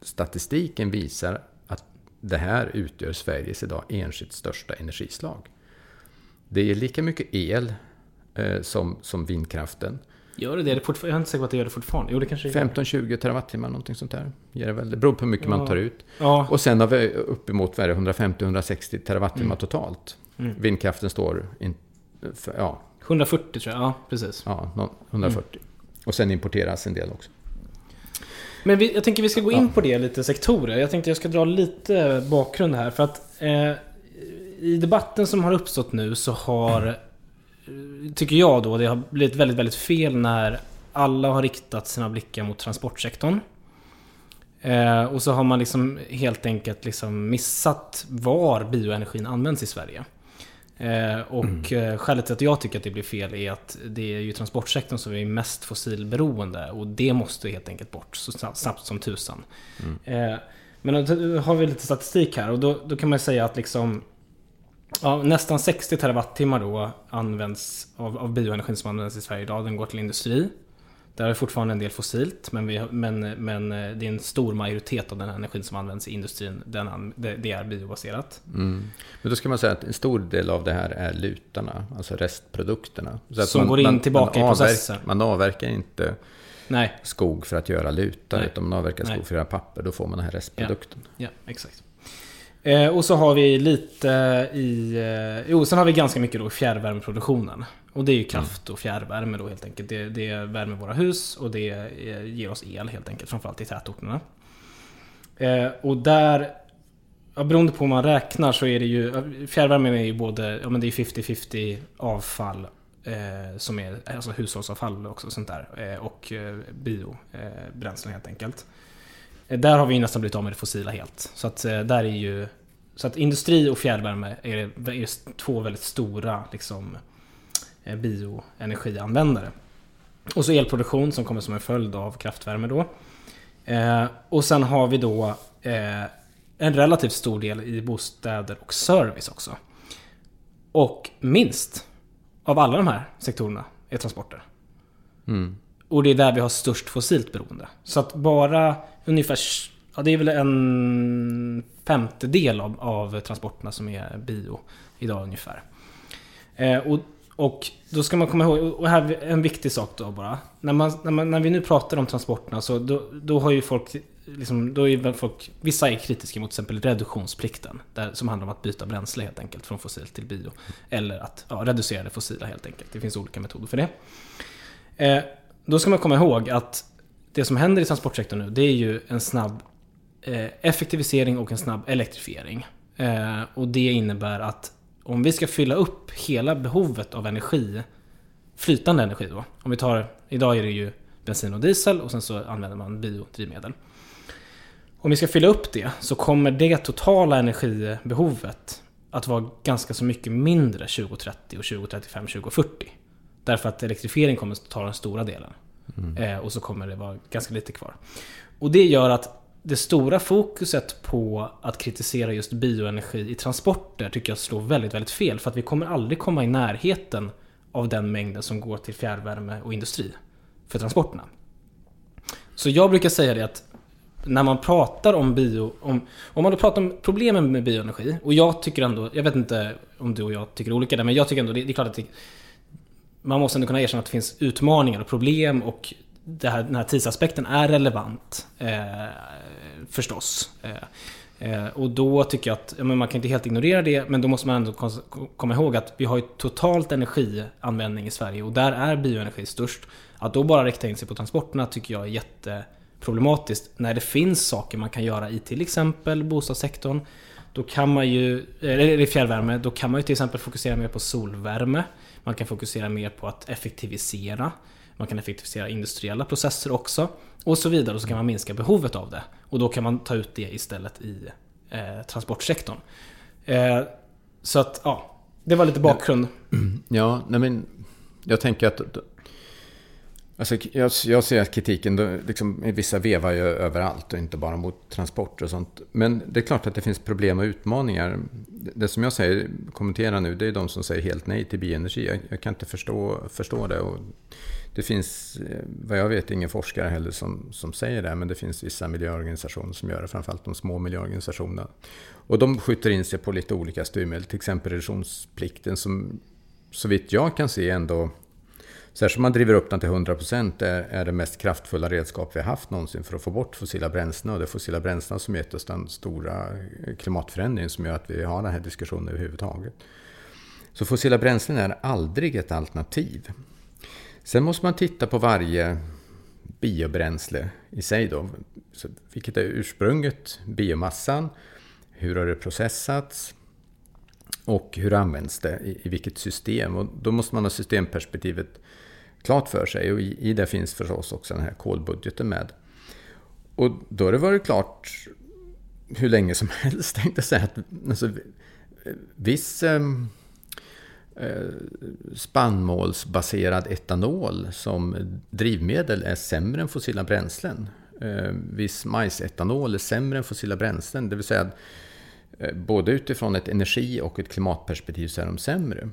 statistiken visar att det här utgör Sveriges idag enskilt största energislag. Det är lika mycket el eh, som, som vindkraften. Gör det det? Jag är inte säker på att det gör det fortfarande. Jo, det kanske det gör. 15-20 terawattimmar, någonting sånt där. Ger det, väl. det beror på hur mycket man Ja. tar ut. Ja, Och sen har vi uppemot vad är det, 150-160 terawattimmar totalt. Vindkraften står in, för, ja, 140 tror jag. Ja, precis. ja, nå- 140. Och sen importeras en del också. Men vi, jag tänker vi ska gå in på det lite sektorer. Jag tänkte jag ska dra lite bakgrund här. För att eh, i debatten som har uppstått nu så har, tycker jag då, det har blivit väldigt, väldigt fel när alla har riktat sina blickar mot transportsektorn. Eh, och så har man liksom helt enkelt liksom missat var bioenergin används i Sverige. Eh, och eh, skälet till att jag tycker att det blir fel är att det är ju transportsektorn som är mest fossilberoende och det måste helt enkelt bort så snabbt, som tusan. Eh, men då har vi lite statistik här och då, då kan man säga att liksom ja, nästan 60 terawattimmar då används av, av bioenergin som används i Sverige idag. Den går till industri. Där är fortfarande en del fossilt, men, vi, men, men eh, det är en stor majoritet av den energin som används i industrin. Den, det, det är biobaserat. Mm. Men då ska man säga att en stor del av det här är lutarna, alltså restprodukterna. Så Som går in tillbaka i avverk- processen. Man avverkar inte Nej, skog för att göra lutar, Nej. utan man avverkar skog Nej. för att göra papper. Då får man den här restprodukten. Ja, exakt. Eh, och så har vi lite i... Eh, jo, sen har vi ganska mycket då i fjärrvärmeproduktionen. Och det är ju kraft och fjärrvärme då helt enkelt. Det, det värmer våra hus och det eh, ger oss el helt enkelt. Framförallt i tätorterna. Eh, och där... Ja, beroende på hur man räknar så är det ju... ja, Fjärrvärme är ju både... Ja men det är 50-50 avfall. Som är alltså hushållsavfall också sånt där. Och biobränslen helt enkelt. Eh, där har vi ju nästan blivit av med det fossila helt. Så att eh, där är ju... Så att industri och fjärrvärme är, är två väldigt stora liksom, eh, bioenergianvändare. Och så elproduktion som kommer som en följd av kraftvärme då. Eh, och sen har vi då eh, en relativt stor del i bostäder och service också. Och minst av alla de här sektorerna är transporter. Mm. Och det är där vi har störst fossilt beroende. Så att bara ungefär... Ja, det är väl en femtedel av, av transporterna som är bio idag ungefär. Eh, och, och då ska man komma ihåg, och här en viktig sak då bara. När, man, när, man, när vi nu pratar om transporterna så då, då har ju folk... Liksom, då är folk, vissa är kritiska mot till exempel reduktionsplikten. Där, som handlar om att byta bränsle helt enkelt från fossilt till bio. Eller att ja, reducera det fossila helt enkelt. Det finns olika metoder för det. Eh, då ska man komma ihåg att det som händer i transportsektorn nu, det är ju en snabb eh, effektivisering och en snabb elektrifiering. Eh, och det innebär att om vi ska fylla upp hela behovet av energi flytande energi då. Om vi tar, idag är det ju bensin och diesel och sen så använder man biodrivmedel. Om vi ska fylla upp det så kommer det totala energibehovet att vara ganska så mycket mindre 2030 och 2035, 2040. Därför att elektrifiering kommer att ta den stora delen. Mm. Eh, och så kommer det vara ganska lite kvar. Och det gör att det stora fokuset på att kritisera just bioenergi i transporter tycker jag slår väldigt, väldigt fel. För att vi kommer aldrig komma i närheten av den mängden som går till fjärrvärme och industri för transporterna. Så jag brukar säga det att när man pratar om bio, om, om man då pratar om problemen med bioenergi, och jag tycker ändå, jag vet inte om du och jag tycker olika där, men jag tycker ändå, det, det är klart att det, man måste ändå kunna erkänna att det finns utmaningar och problem och det här, den här tidsaspekten är relevant. Eh, förstås. Eh, eh och då tycker jag att, ja, man kan inte helt ignorera det, men då måste man ändå komma ihåg att vi har ju totalt energianvändning i Sverige och där är bioenergi störst. Att då bara rikta in sig på transporterna tycker jag är jätteproblematiskt. När det finns saker man kan göra i till exempel bostadssektorn, då kan man ju, eller fjärrvärme, då kan man ju till exempel fokusera mer på solvärme. Man kan fokusera mer på att effektivisera. Man kan effektivisera industriella processer också. Och så vidare. Och så kan man minska behovet av det. Och då kan man ta ut det istället i eh, transportsektorn. Eh, så att, ja. Det var lite bakgrund. Ja, nej men jag tänker att Alltså, jag, jag ser att kritiken, då, liksom, vissa vevar ju överallt och inte bara mot transporter och sånt. Men det är klart att det finns problem och utmaningar. Det, som jag säger, kommenterar nu, det är de som säger helt nej till bioenergi. Jag, jag kan inte förstå, förstå det. Och det finns, eh, vad jag vet, ingen forskare heller som, som säger det, men det finns vissa miljöorganisationer som gör det, framförallt de små miljöorganisationerna. Och de skjuter in sig på lite olika styrmedel, till exempel reduktionsplikten som så vitt jag kan se ändå Särskilt om man driver upp den till 100% är, är det mest kraftfulla redskap vi har haft någonsin för att få bort fossila bränslen. Och det är fossila bränslen som gett oss den stora klimatförändringen som gör att vi har den här diskussionen överhuvudtaget. Så fossila bränslen är aldrig ett alternativ. Sen måste man titta på varje biobränsle i sig då. Så vilket är ursprunget, biomassan, hur har det processats och hur används det, i, i vilket system. Och då måste man ha systemperspektivet klart för sig och i, i det finns förstås också den här kolbudgeten med. Och då har det varit klart hur länge som helst, tänkte jag säga. Att, alltså, viss ehm, eh, spannmålsbaserad etanol som drivmedel är sämre än fossila bränslen. Eh, viss majsetanol är sämre än fossila bränslen, det vill säga att eh, både utifrån ett energi och ett klimatperspektiv så är de sämre.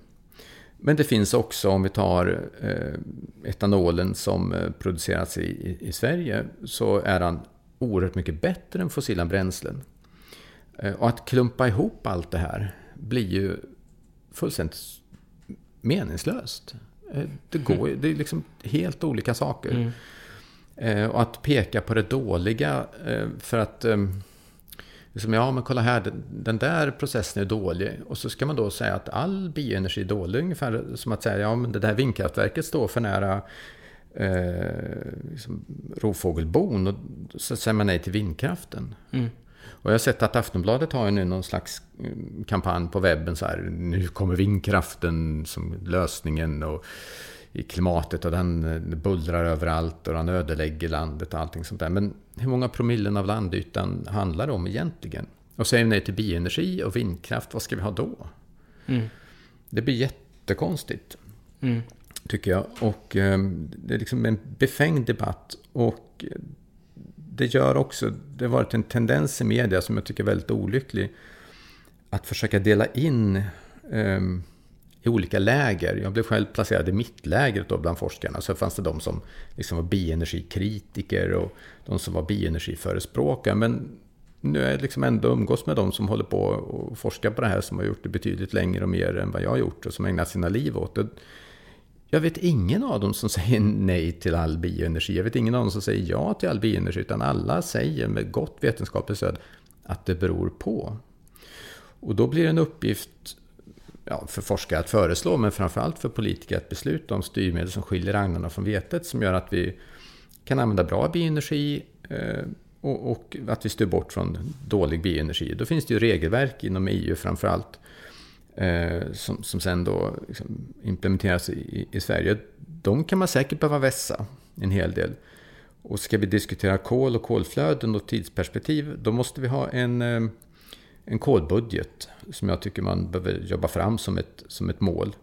Men det finns också, om vi tar eh, etanolen som eh, produceras i, i, Sverige, så är den oerhört mycket bättre än fossila bränslen. Eh, och att klumpa ihop allt det här blir ju fullständigt meningslöst. Det, går, det är liksom helt olika saker. Mm. Och att peka på det dåliga för att liksom, ja men kolla här, den där processen är dålig. Och så ska man då säga att all bioenergi är dålig, ungefär som att säga, ja men det där vindkraftverket står för nära eh, liksom, rovfågelbon och så säger man nej till vindkraften. Mm. Och jag har sett att Aftonbladet har nu någon slags mm, kampanj på webben så här, nu kommer vindkraften som lösningen. och i klimatet och den bullrar överallt och den ödelägger landet och allting sånt där. Men hur många promillen av landytan handlar det om egentligen? Och säger vi nej till bioenergi och vindkraft, vad ska vi ha då? Mm. Det blir jättekonstigt, mm. tycker jag. Och eh, det är liksom en befängd debatt. Och det gör också, det har varit en tendens i media som jag tycker är väldigt olycklig. Att försöka dela in eh, i olika läger. Jag blev själv placerad i mittlägret då bland forskarna. Så fanns det de som liksom var bioenergikritiker och de som var bioenergiförespråkare. Men nu är jag liksom ändå umgås med de som håller på och forskar på det här, som har gjort det betydligt längre och mer än vad jag har gjort och som ägnat sina liv åt det. Jag vet ingen av dem som säger nej till all bioenergi. Jag vet ingen av dem som säger ja till all bioenergi. Utan alla säger med gott vetenskapligt stöd att det beror på. Och då blir det en uppgift ja, för forskare att föreslå, men framförallt för politiker att besluta om styrmedel som skiljer agnarna från vetet, som gör att vi kan använda bra bioenergi eh, och, och, att vi styr bort från dålig bioenergi. Då finns det ju regelverk inom EU framförallt, eh, som, som sen då liksom implementeras i, i Sverige. de kan man säkert behöva vässa en hel del. Och ska vi diskutera kol och kolflöden och tidsperspektiv, då måste vi ha en, eh, en kolbudget som jag tycker man behöver jobba fram som ett, som ett mål.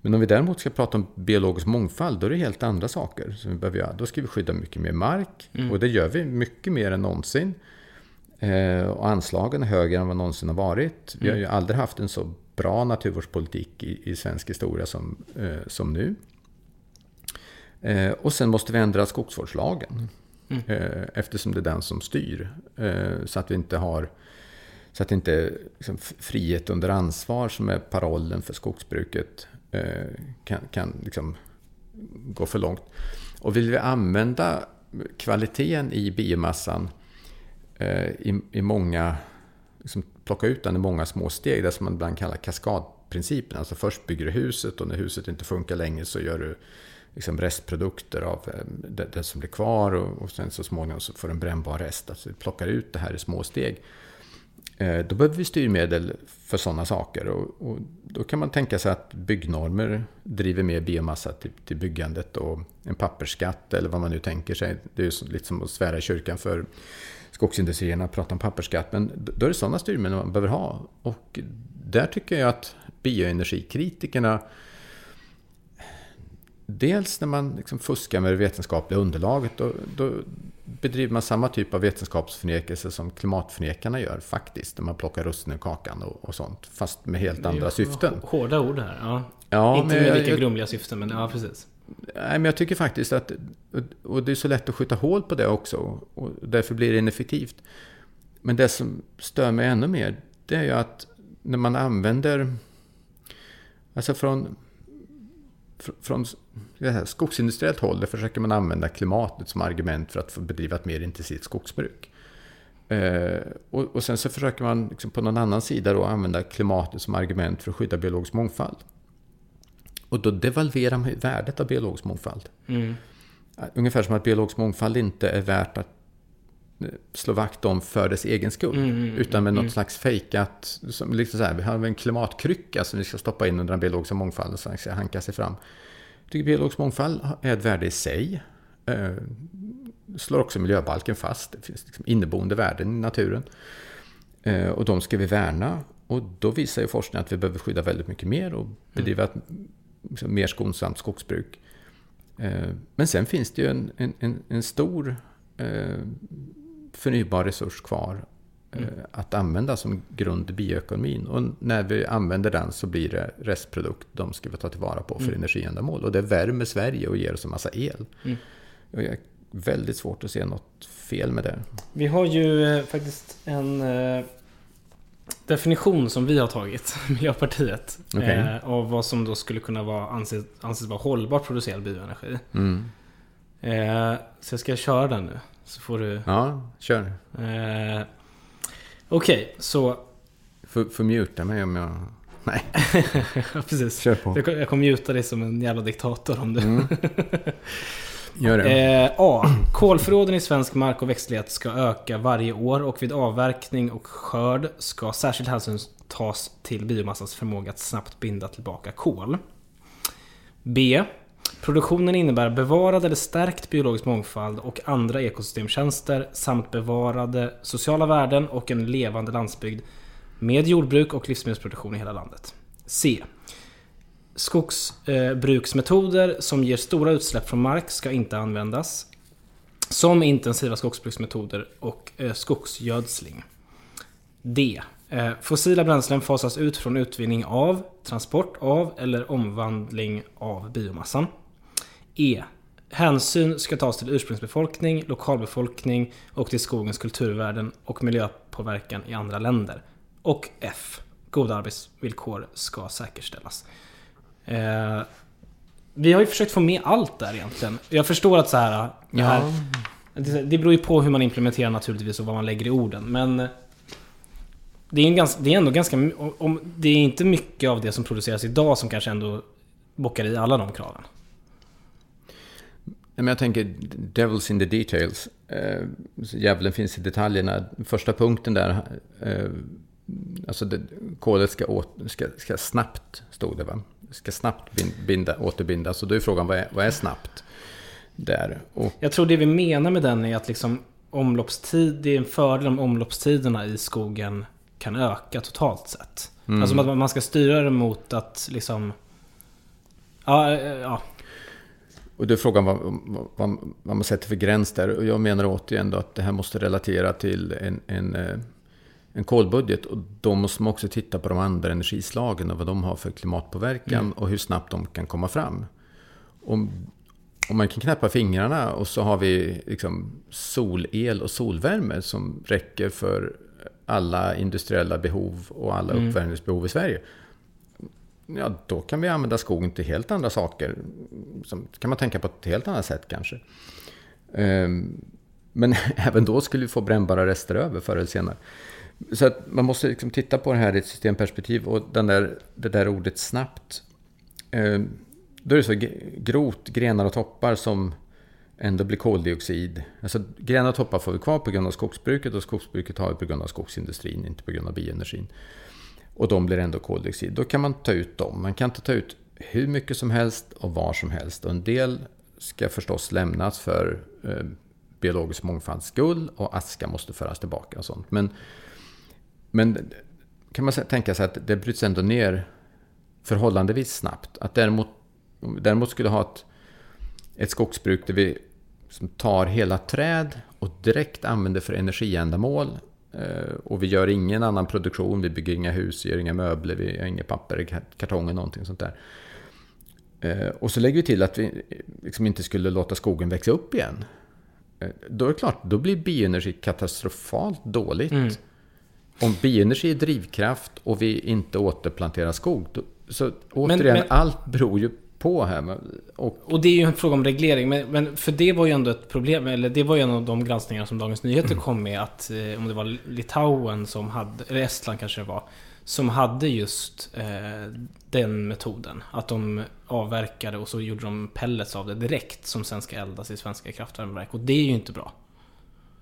Men om vi däremot ska prata om biologisk mångfald, då är det helt andra saker som vi behöver göra. Då ska vi skydda mycket mer mark mm. och det gör vi mycket mer än någonsin. Eh, och anslagen är högre än vad någonsin har varit. Vi har ju mm. aldrig haft en så bra naturvårdspolitik i, i svensk historia som, eh, som nu. Eh, och sen måste vi ändra skogsvårdslagen. Mm. Eh, eftersom det är den som styr. Eh, så att vi inte har så att inte liksom, frihet under ansvar som är parollen för skogsbruket eh, kan, kan liksom gå för långt. Och vill vi använda kvaliteten i biomassan eh, i, i många, liksom plocka ut den i många små steg, det som man ibland kallar kaskadprincipen. Alltså först bygger du huset och när huset inte funkar längre så gör du liksom restprodukter av eh, det, det som blir kvar och, och sen så småningom så får du en brännbar rest. Alltså vi plockar ut det här i små steg. Eh, då behöver vi styrmedel för sådana saker. Och, och, då kan man tänka sig att byggnormer driver mer biomassa till, till byggandet och en pappersskatt eller vad man nu tänker sig. Det är ju lite som att svära i kyrkan för skogsindustrierna att prata om pappersskatt. Men då är det sådana styrmedel man behöver ha. Och där tycker jag att bioenergikritikerna Dels när man liksom fuskar med det vetenskapliga underlaget, då, då bedriver man samma typ av vetenskapsförnekelse som klimatförnekarna gör faktiskt. När man plockar russinen i kakan och, och, sånt. Fast med helt andra syften. Hårda ord här. Ja. ja Inte med lika jag, grumliga syften, men ja, precis. Nej, men jag tycker faktiskt att... Och det är så lätt att skjuta hål på det också. Och därför blir det ineffektivt. Men det som stör mig ännu mer, det är ju att när man använder... Alltså från från skogsindustriellt håll försöker man använda klimatet som argument för att få bedriva ett mer intensivt skogsbruk. Eh, och, och, sen så försöker man liksom på någon annan sida då använda klimatet som argument för att skydda biologisk mångfald. Och då devalverar man värdet av biologisk mångfald. Mm. Ungefär som att biologisk mångfald inte är värt att slå vakt om för dess egen skull. Mm, mm, mm utan med mm. något slags fejkat, som liksom så här, vi har en klimatkrycka som vi ska stoppa in under den biologiska mångfalden så den ska hanka sig fram. Jag tycker biologisk mångfald är ett värde i sig. Eh, slår också miljöbalken fast. Det finns liksom inneboende värden i naturen. Eh, och de ska vi värna. Och då visar ju forskningen att vi behöver skydda väldigt mycket mer och bedriva ett liksom, mer skonsamt skogsbruk. Eh, men sen finns det ju en, en, en stor eh, förnybar resurs kvar Mm. Eh, att använda som grund i bioekonomin. Och när vi använder den så blir det restprodukt de ska vi ta tillvara på för mm. energiändamål. Och det värmer Sverige och ger oss en massa el. Mm. Och jag är väldigt svårt att se något fel med det. Vi har ju eh, faktiskt en eh, definition som vi har tagit, Miljöpartiet, okay. eh, av vad som då skulle kunna vara, anses, anses vara hållbart producerad bioenergi. Mm. Eh, så jag ska köra den nu. Så får du... Ja, kör. Eh, Okej, okay, så... Får, får muta mig om jag... Nej. Precis. Kör på. Jag, jag kommer muta dig som en jävla diktator om du... Mm. Gör det. Eh, A. Kolförråden i svensk mark och växtlighet ska öka varje år och vid avverkning och skörd ska särskild hänsyn tas till biomassans förmåga att snabbt binda tillbaka kol. B. Produktionen innebär bevarad eller stärkt biologisk mångfald och andra ekosystemtjänster samt bevarade sociala värden och en levande landsbygd med jordbruk och livsmedelsproduktion i hela landet. C. Skogsbruksmetoder som ger stora utsläpp från mark ska inte användas. Som intensiva skogsbruksmetoder och eh, skogsgödsling. D. Eh, fossila bränslen fasas ut från utvinning av, transport av eller omvandling av biomassan. E. Hänsyn ska tas till ursprungsbefolkning, lokalbefolkning och till skogens kulturvärden och miljöpåverkan i andra länder. Och F. Goda arbetsvillkor ska säkerställas. Eh, vi har ju försökt få med allt där egentligen. Jag förstår att så här, det, här ja. det beror ju på hur man implementerar naturligtvis och vad man lägger i orden. Men det är, en ganska, det är ändå ganska... Om, det är inte mycket av det som produceras idag som kanske ändå bockar i alla de kraven. Men jag tänker, devils in the details. Eh, djävulen finns i detaljerna. Första punkten där, eh, alltså det, kolet ska, åt, ska, ska snabbt, stod det va? Ska snabbt binda, återbindas. Så då är frågan, vad är, vad är snabbt? Där. Och, Jag tror det vi menar med den är att liksom omloppstid, det är en fördel om omloppstiderna i skogen kan öka totalt sett. Mm. Alltså att man ska styra det mot att liksom... Ja, ja. Och då är frågan vad, vad, vad, man sätter för gräns där. Och jag menar återigen då att det här måste relatera till en, en, eh, en kolbudget. Och då måste man också titta på de andra energislagen och vad de har för klimatpåverkan mm. och hur snabbt de kan komma fram. Om, om man kan knäppa fingrarna och så har vi liksom solel och solvärme som räcker för alla industriella behov och alla mm. uppvärmningsbehov i Sverige. Ja, då kan vi använda skogen till helt andra saker. Som kan man tänka på ett helt annat sätt kanske. Ehm, men även då skulle vi få brännbara rester över förr eller senare. Så att man måste liksom titta på det här i ett systemperspektiv. Och den där, det där ordet snabbt. Ehm, då är det så grot, grenar och toppar som ändå blir koldioxid. Alltså grenar och toppar får vi kvar på grund av skogsbruket och skogsbruket har vi på grund av skogsindustrin, inte på grund av bioenergin. Och de blir ändå koldioxid. Då kan man ta ut dem. Man kan inte ta ut hur mycket som helst och var som helst. Och en del ska förstås lämnas för eh, biologisk mångfalds skull och aska måste föras tillbaka och sånt. Men, men kan man tänka sig att det bryts ändå ner förhållandevis snabbt. Att däremot, däremot skulle ha ett, ett skogsbruk där vi som tar hela träd och direkt använder för energiändamål. Eh, och vi gör ingen annan produktion, vi bygger inga hus, vi gör inga möbler, vi gör inga papper, kartonger, någonting sånt där. Eh, och så lägger vi till att vi liksom inte skulle låta skogen växa upp igen. Eh, då är det klart, då blir bioenergi katastrofalt dåligt. Mm. Om bioenergi är drivkraft och vi inte återplanterar skog. Då, så återigen, men, men, allt beror ju på här. Och, och det är ju en fråga om reglering. Men, men, för det var ju ändå ett problem. Eller det var ju en av de granskningar som Dagens Nyheter mm. kom med. Att eh, om det var Litauen som hade, eller Estland kanske det var. Som hade just eh, den metoden. Att de avverkade och så gjorde de pellets av det direkt. Som sen ska eldas i svenska kraftvärmeverk. Och det är ju inte bra.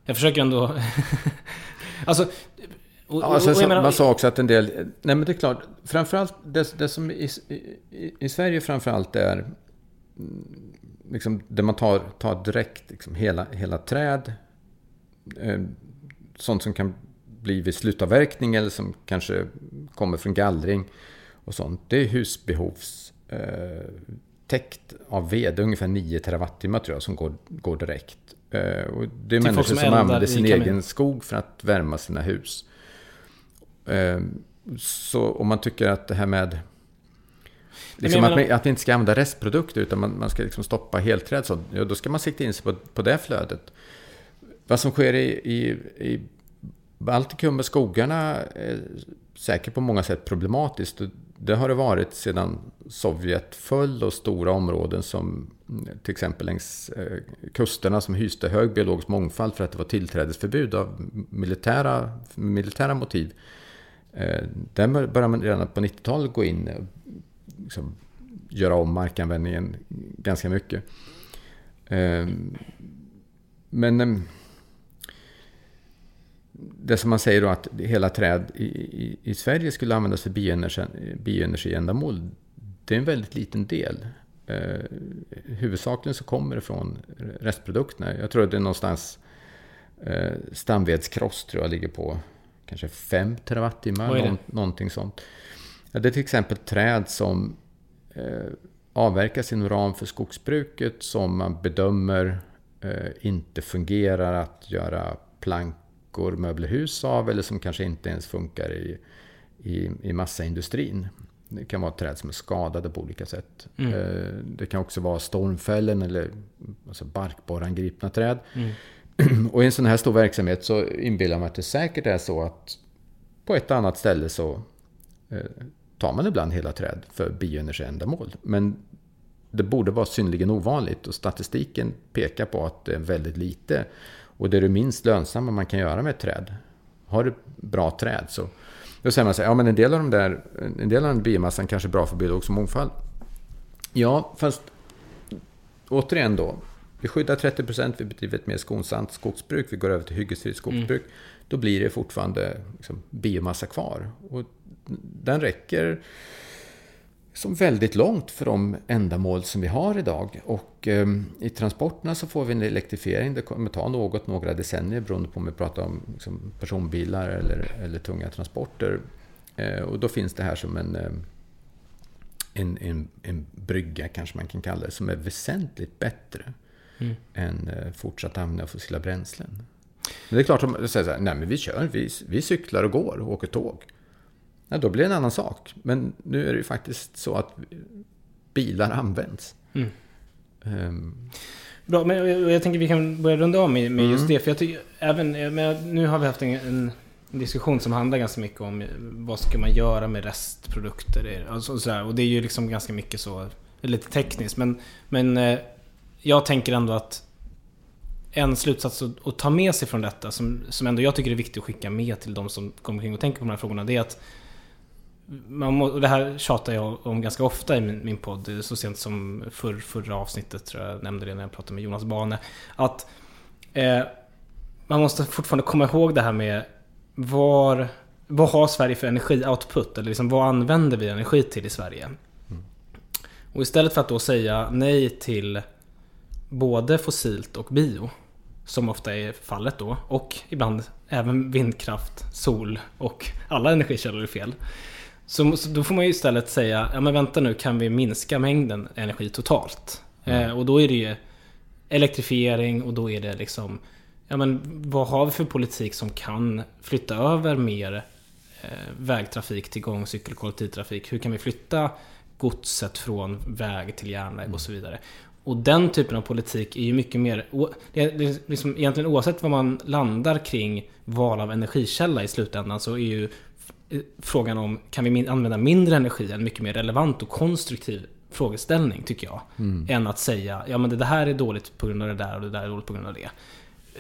Jag försöker ändå... alltså, och, ja, och, och menar, man sa också att en del... Nej men det är klart, framförallt det, det som i, i, i Sverige framförallt är... Mm, liksom, där man tar, tar direkt liksom, hela, hela träd. Eh, sånt som kan bli vid slutavverkning eller som kanske kommer från gallring. Och sånt. Det är husbehovs... Eh, av ved, ungefär 9 terawattimmar tror jag, som går, går direkt. Eh, och det är människor som, som använder sin egen skog för att värma sina hus. Ehm, så om man tycker att det här med Liksom menar, att, man, att vi inte ska använda restprodukter utan man, man ska liksom stoppa helträd. Så, ja, då ska man sikta in sig på, på det flödet. Vad som sker i, i, i Baltikum och skogarna är säkert på många sätt problematiskt. Det har det varit sedan Sovjet föll och stora områden som till exempel längs eh, kusterna som hyste hög biologisk mångfald för att det var tillträdesförbud av militära, militära motiv Eh, där började man redan på 90-talet gå in och liksom göra om markanvändningen ganska mycket. Eh, men eh, det som man säger då att hela träd i, i, i Sverige skulle användas för bioenergi, bioenergiändamål, det är en väldigt liten del. Eh, huvudsakligen så kommer det från restprodukterna. Jag tror att det är någonstans eh, stamvedskross tror jag ligger på kanske 5 terawattimmar, någon, någonting sånt. Ja, det är till exempel träd som eh, avverkas inom ram för skogsbruket som man bedömer eh, inte fungerar att göra plankor, möbelhus av eller som kanske inte ens funkar i, i, i massaindustrin. Det kan vara träd som är skadade på olika sätt. Mm. Eh, det kan också vara stormfällen eller alltså barkborrangripna träd. Mm. Och i en sån här stor verksamhet så inbillar man att det säkert är så att på ett annat ställe så eh, tar man ibland hela träd för bioenergiändamål. Men det borde vara synnerligen ovanligt och statistiken pekar på att det är väldigt lite. Och det är det minst lönsamma man kan göra med ett träd. Har du bra träd så då säger man så här, ja men en del av, de där, en del av den biomassan kanske är bra för biologisk mångfald. Ja, fast återigen då, vi skyddar 30 procent, vi bedriver ett mer skonsamt skogsbruk, vi går över till hyggesfritt skogsbruk. Mm. Då blir det fortfarande liksom, biomassa kvar. Och den räcker som väldigt långt för de ändamål som vi har idag. Och eh, i transporterna så får vi en elektrifiering. Det kommer ta något, några decennier beroende på om vi pratar om liksom, personbilar eller, eller tunga transporter. Eh, och då finns det här som en, eh, en, en, en brygga, kanske man kan kalla det, som är väsentligt bättre mm. än eh, fortsatt användning av fossila bränslen. Men det är klart att man säger så här, nej men vi kör, vi, vi cyklar och går och åker tåg. Ja, då blir det en annan sak. Men nu är det ju faktiskt så att bilar används. Mm. Um. Bra, men jag, jag, tänker vi kan börja runda av med, med just mm. det. För jag tycker, även, men nu har vi haft en, en, diskussion som handlar ganska mycket om vad ska man göra med restprodukter. Alltså, och, sådär. och det är ju liksom ganska mycket så, lite tekniskt. Men, men eh, jag tänker ändå att en slutsats att, att ta med sig från detta, som, som ändå jag tycker är viktigt att skicka med till de som kommer kring och tänker på de här frågorna, det är att man må, och det här tjatar jag om ganska ofta i min, min podd, så sent som för, förra avsnittet tror jag nämnde det när jag pratade med Jonas Bane. Att eh, man måste fortfarande komma ihåg det här med var, vad har Sverige för energioutput? Eller liksom, vad använder vi energi till i Sverige? Mm. Och istället för att då säga nej till både fossilt och bio, som ofta är fallet då, och ibland även vindkraft, sol och alla energikällor är fel. Så, så, då får man ju istället säga, ja men vänta nu, kan vi minska mängden energi totalt? Mm. Eh, och då är det ju elektrifiering och då är det liksom, ja men vad har vi för politik som kan flytta över mer eh, vägtrafik till gång, cykel kollektivtrafik? Hur kan vi flytta godset från väg till järnväg och så vidare? Och den typen av politik är ju mycket mer... Det är liksom, egentligen oavsett vad man landar kring val av energikälla i slutändan så är ju frågan om kan vi använda mindre energi en mycket mer relevant och konstruktiv frågeställning tycker jag. Mm. Än att säga ja men det här är dåligt på grund av det där och det där är dåligt på grund av det.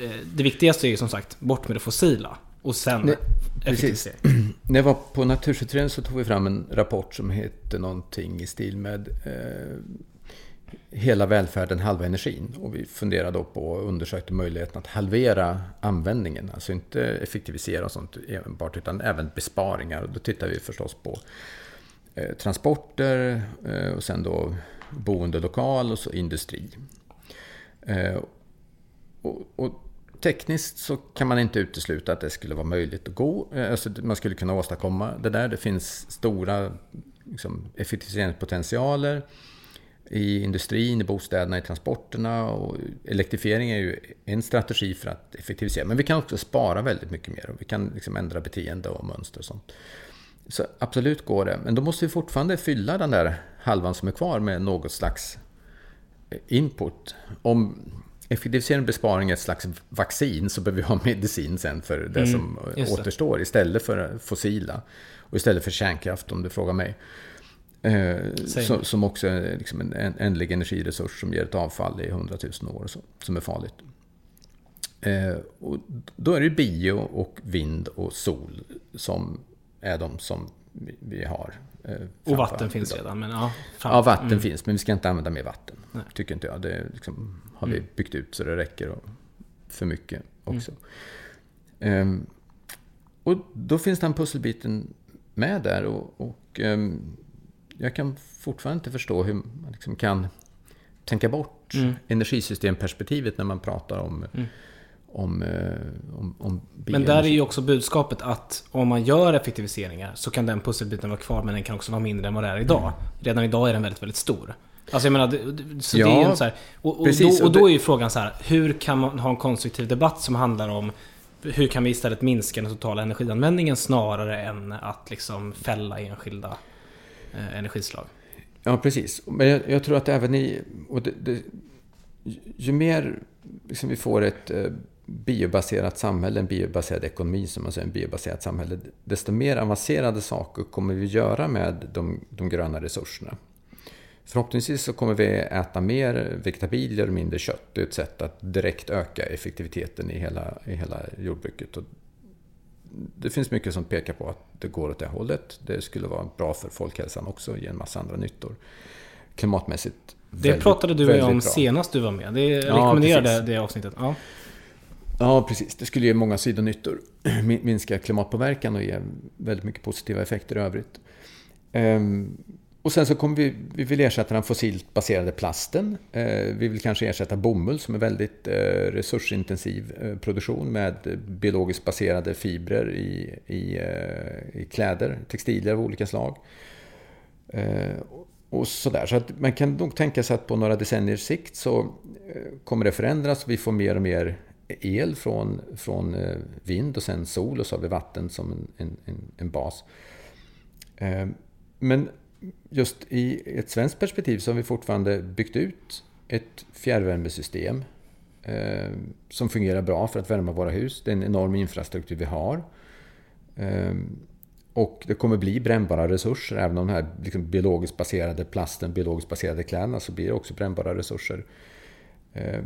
Eh, det viktigaste är ju som sagt bort med det fossila och sen Nej, effektivisering. När jag var på Naturskyddsföreningen så tog vi fram en rapport som hette någonting i stil med eh, hela välfärden, halva energin. Och vi funderade då på och undersökte möjligheten att halvera användningen. Alltså inte effektivisera och sånt enbart, utan även besparingar. Och då tittar vi förstås på eh, transporter eh, och sen då boendelokal och så industri. Eh, och, och, tekniskt så kan man inte utesluta att det skulle vara möjligt att gå. Eh, alltså man skulle kunna åstadkomma det där. Det finns stora liksom, effektiviseringspotentialer i industrin, i bostäderna, i transporterna. Och elektrifiering är ju en strategi för att effektivisera. Men vi kan också spara väldigt mycket mer och vi kan liksom ändra beteende och mönster och sånt. Så absolut går det. Men då måste vi fortfarande fylla den där halvan som är kvar med något slags eh, input. Om effektivisering och besparing är ett slags vaccin så behöver vi ha medicin sen för det mm, som återstår istället för fossila. Och istället för kärnkraft om du frågar mig. Eh, som, som, också är liksom en, en ändlig energiresurs som ger ett avfall i hundratusen år, så, som är farligt. Eh, och då är det bio och vind och sol som är de som vi, vi har. Eh, och vatten finns idag. redan. Men ja, fram. ja, vatten mm. finns, men vi ska inte använda mer vatten. Nej. Tycker inte jag. Det liksom, har vi mm. byggt ut så det räcker och för mycket också. Mm. Eh, och då finns den pusselbiten med där. och, och um, jag kan fortfarande inte förstå hur man liksom kan tänka bort mm. energisystemperspektivet när man pratar om, mm. om, eh, om, om Men där är ju också budskapet att om man gör effektiviseringar så kan den pusselbiten vara kvar men den kan också vara mindre än vad det är idag. Mm. Redan idag är den väldigt, väldigt stor. Alltså jag menar, så ja, det är ju så här, och, och, precis, då, och då är ju frågan så här, hur kan man ha en konstruktiv debatt som handlar om hur kan vi istället minska den totala energianvändningen snarare än att liksom fälla enskilda Eh, energislag. Ja, precis. Men jag, jag, tror att även i... Och det, det, ju mer liksom vi får ett eh, biobaserat samhälle, en biobaserad ekonomi, som man säger, en biobaserat samhälle, desto mer avancerade saker kommer vi göra med de, de gröna resurserna. Förhoppningsvis så kommer vi äta mer vegetabilier och mindre kött. Det är ett sätt att direkt öka effektiviteten i hela, i hela jordbruket. Och det finns mycket som pekar på att det går åt det hållet. Det skulle vara bra för folkhälsan också, ge en massa andra nyttor. Klimatmässigt Det väldigt, pratade du jag om väldigt bra. senast du var med. Det jag Ja, rekommenderade precis. det avsnittet. Ja. Ja, precis. Det skulle ge många sidonyttor. Min- Minska klimatpåverkan och ge väldigt mycket positiva effekter i övrigt. Ehm, och sen så kommer vi, vi vill ersätta den fossilt baserade plasten. Eh, vi vill kanske ersätta bomull som är väldigt eh, resursintensiv eh, produktion med biologiskt baserade fibrer i, i, eh, i kläder, textilier av olika slag. Eh, och sådär. Så att man kan nog tänka sig att på några decenniers sikt så eh, kommer det förändras. Vi får mer och mer el från, från eh, vind och sen sol och så har vi vatten som en, en, en, en bas. Eh, Men just i ett svenskt perspektiv så har vi fortfarande byggt ut ett fjärrvärmesystem eh, som fungerar bra för att värma våra hus. Det är en enorm infrastruktur vi har. Eh, och det kommer bli brännbara resurser, även om de här liksom biologiskt baserade plasten, biologiskt baserade kläderna, så blir det också brännbara resurser. Eh,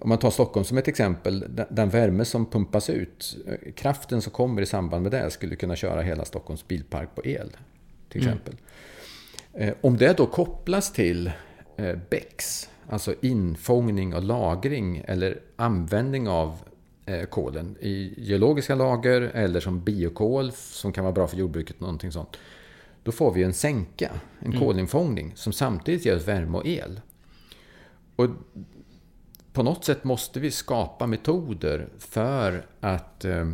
om man tar Stockholm som ett exempel, den- värme som pumpas ut, eh, kraften som kommer i samband med det skulle kunna köra hela Stockholms bilpark på el. Till exempel. Eh, Om det då kopplas till eh, BECCS, alltså infångning och lagring eller användning av eh, kolen i geologiska lager eller som biokol som kan vara bra för jordbruket, någonting sånt. Då får vi en sänka, en kolinfångning som samtidigt ger oss värme och el. Och på något sätt måste vi skapa metoder för att eh,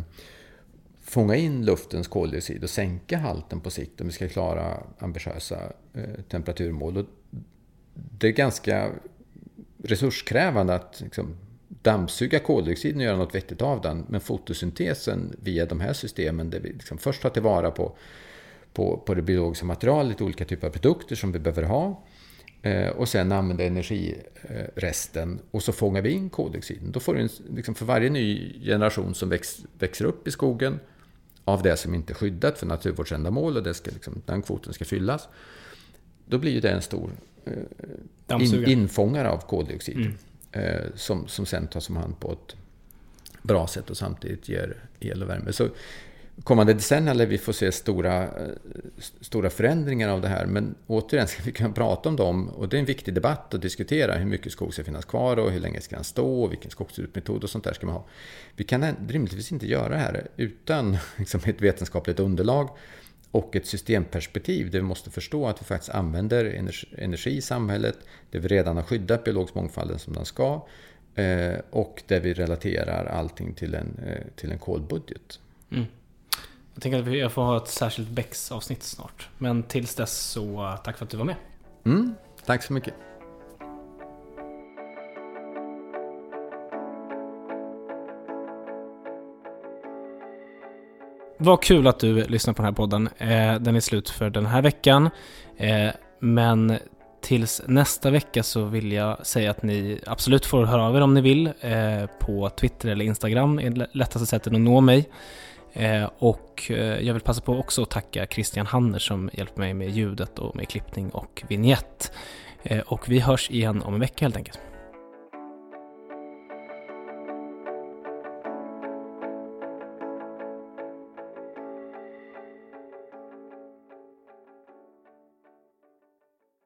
fånga in luftens koldioxid och sänka halten på sikt om vi ska klara ambitiösa eh, temperaturmål. Och det är ganska resurskrävande att liksom, dammsuga koldioxiden och göra något vettigt av den. Men fotosyntesen via de här systemen där vi liksom först tar tillvara på, på, på det biologiska materialet, olika typer av produkter som vi behöver ha. Eh, och sen använda energiresten eh, och så fångar vi in koldioxiden. Då får du en, liksom för varje ny generation som väx, växer upp i skogen av det som inte är skyddat för naturvårdsändamål och det ska liksom, den kvoten ska fyllas. Då blir ju det en stor eh, in, infångare av koldioxid. Eh, som, som sen tas om hand på ett bra sätt och samtidigt ger el och värme. Så kommande decennier lär vi få se stora, eh, stora förändringar av det här. Men återigen ska vi kunna prata om dem. Och det är en viktig debatt att diskutera hur mycket skog ska finnas kvar och hur länge ska den stå och vilken skogsbruksmetod och sånt där ska man ha. Vi kan rimligtvis inte göra det här utan liksom, ett vetenskapligt underlag och ett systemperspektiv där vi måste förstå att vi faktiskt använder energi, energi i samhället, där vi redan har skyddat biologisk mångfalden som den ska eh, och där vi relaterar allting till en, eh, till en kolbudget. Mm. Jag tänker att jag får ha ett särskilt Bex-avsnitt snart. Men tills dess så eh, tack för att du var med. Mm, tack så mycket. Vad kul att du lyssnar på den här podden. Eh, Den är slut för den här veckan. Eh, Men tills nästa vecka så vill jag säga att ni absolut får höra av er om ni vill. På Twitter eller Instagram är det lättaste sättet att nå mig. Eh, och eh, jag vill passa på också att tacka Christian Hanner som hjälper mig med ljudet och med klippning och vignett. Eh, och vi hörs igen om en vecka helt enkelt.